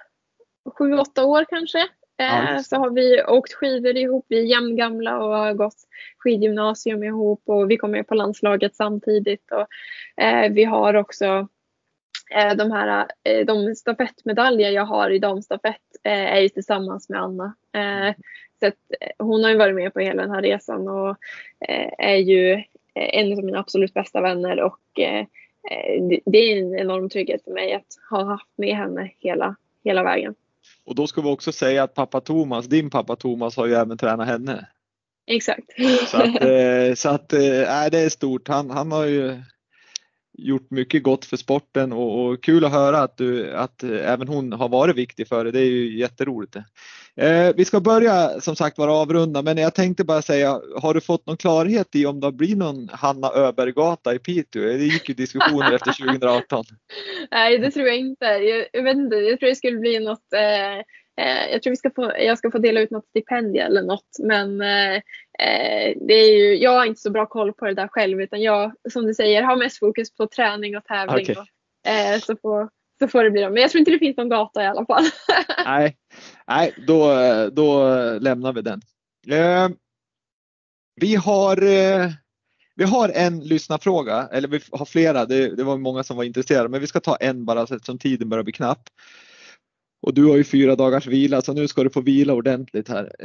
sju, åtta år kanske. Eh, så har vi åkt skidor ihop, vi är jämngamla och har gått skidgymnasium ihop och vi kom med på landslaget samtidigt. Och, eh, vi har också de här eh, de stafettmedaljer jag har i damstafett eh, är ju tillsammans med Anna. Så att hon har ju varit med på hela den här resan och är ju en av mina absolut bästa vänner och det är en enorm trygghet för mig att ha haft med henne hela, hela vägen. Och då ska vi också säga att pappa Thomas, din pappa Thomas har ju även tränat henne. Exakt. Så att, så att äh, det är stort. Han, han har ju gjort mycket gott för sporten och, och, kul att höra att, du, att eh, även hon har varit viktig för det. Det är ju jätteroligt. Eh, vi ska börja som sagt vara avrunda men jag tänkte bara säga, har du fått någon klarhet i om det blir någon Hanna Öbergata i Piteå? Eh, det gick ju diskussioner efter 2018. Nej, det tror jag inte. Jag, jag, vet inte, jag tror det skulle bli något eh, eh, jag tror vi ska få, jag ska få dela ut något stipendium eller något. Men eh, det är ju, jag har inte så bra koll på det där själv utan jag som du säger har mest fokus på träning och tävling. Okay. Och, eh, så, får, så får det bli dem. Men jag tror inte det finns någon gata i alla fall. nej, nej då, då lämnar vi den. Eh, vi har eh, vi har en lyssnarfråga, eller vi har flera, det, det, var många som var intresserade, men vi ska ta en bara eftersom tiden börjar bli knapp. Och du har ju fyra dagars vila så nu ska du få vila ordentligt här.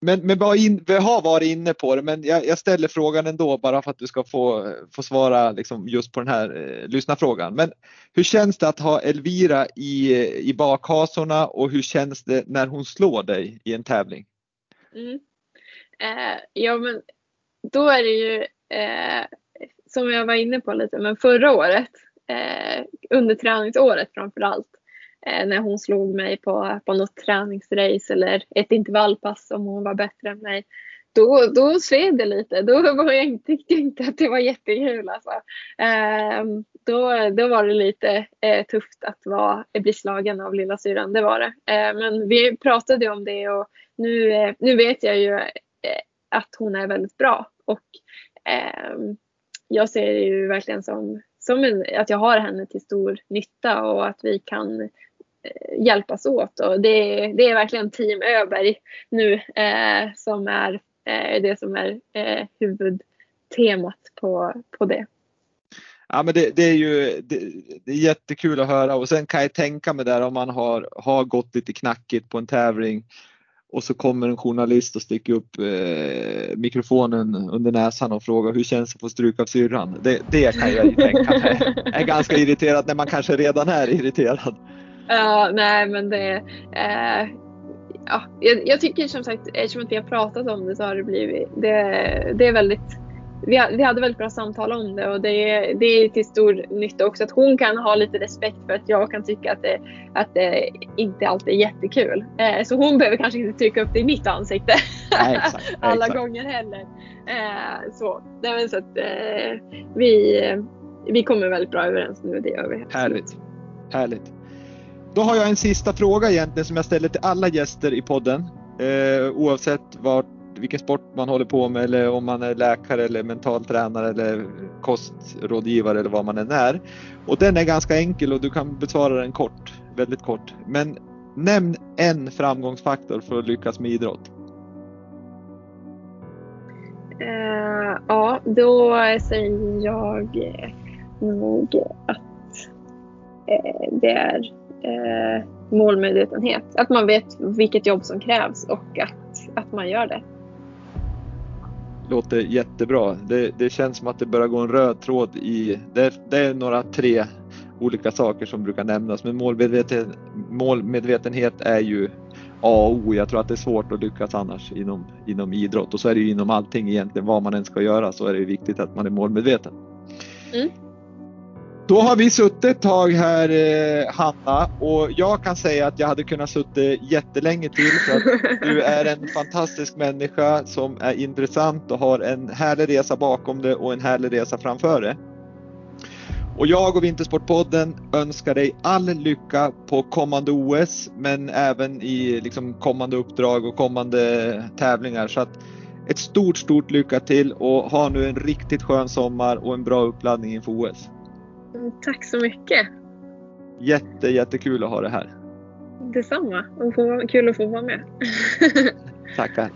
Men, men, men vi har varit inne på det men jag, jag, ställer frågan ändå bara för att du ska få, få svara liksom just på den här eh, lyssnarfrågan. Men hur känns det att ha Elvira i, i bakhasorna och hur känns det när hon slår dig i en tävling? Mm. Eh, ja men då är det ju eh, som jag var inne på lite, men förra året eh, under träningsåret framför allt Eh, när hon slog mig på, på något träningsrace eller ett intervallpass om hon var bättre än mig då, då sved det lite. Då var jag, tyckte jag inte att det var jättekul. Alltså. Eh, då, då var det lite eh, tufft att vara, eh, bli slagen av lilla syran. det var det. Eh, men vi pratade om det och nu, eh, nu vet jag ju eh, att hon är väldigt bra. Och ehm, jag ser det ju verkligen som, som en, att jag har henne till stor nytta och att vi kan eh, Eh, hjälpas åt. Och det, det är verkligen Team Öberg nu eh, som är eh, det som är eh, huvudtemat på, på det. Ja men det, det är ju det, det, är jättekul att höra och sen kan jag tänka mig där om man har, har gått lite knackigt på en tävling och så kommer en journalist och sticker upp eh, mikrofonen under näsan och frågar hur känns det att få stryk av syrran? Det, det kan jag ju tänka mig är ganska irriterat när man kanske redan är irriterad. Ja, nej men det, eh, ja, jag, jag, tycker som sagt, eftersom att vi har pratat om det så har det blivit, det, det är väldigt vi, vi hade väldigt bra samtal om det och det, det är till stor nytta också att hon kan ha lite respekt för att jag kan tycka att det, att det inte alltid är jättekul. Eh, så hon behöver kanske inte trycka upp det i mitt ansikte Nej, exakt, alla exakt. gånger heller. Eh, så Nej, så att, vi, vi kommer väldigt bra överens nu, det gör vi. Härligt. Härligt. Då har jag en sista fråga egentligen som jag ställer till alla gäster i podden. Eh, oavsett vart, vilken sport man håller på med eller om man är läkare eller mental tränare eller kostrådgivare eller vad man än är. Och den är ganska enkel och du kan besvara den kort, väldigt kort. Men nämn en framgångsfaktor för att lyckas med idrott. Eh, ja, då säger jag nog att eh, det är eh, målmedvetenhet. Att man vet vilket jobb som krävs och att, att man gör det. Låter jättebra. Det, det känns som att det börjar gå en röd tråd i, det, det är några tre olika saker som brukar nämnas men målmedveten, målmedvetenhet är ju A och O. Jag tror att det är svårt att lyckas annars inom, inom idrott och så är det ju inom allting egentligen vad man än ska göra så är det viktigt att man är målmedveten. Mm. Då har vi suttit ett tag här eh, Hanna och jag kan säga att jag hade kunnat suttit jättelänge till för att du är en fantastisk människa som är intressant och har en härlig resa bakom dig och en härlig resa framför dig. Och jag och Vintersportpodden önskar dig all lycka på kommande OS men även i liksom kommande uppdrag och kommande tävlingar. Så att ett stort, stort lycka till och ha nu en riktigt skön sommar och en bra uppladdning inför OS. Mm, Tack så mycket. Jätte, jättekul att ha det här. Detsamma. Och kul att få vara med. Tackar.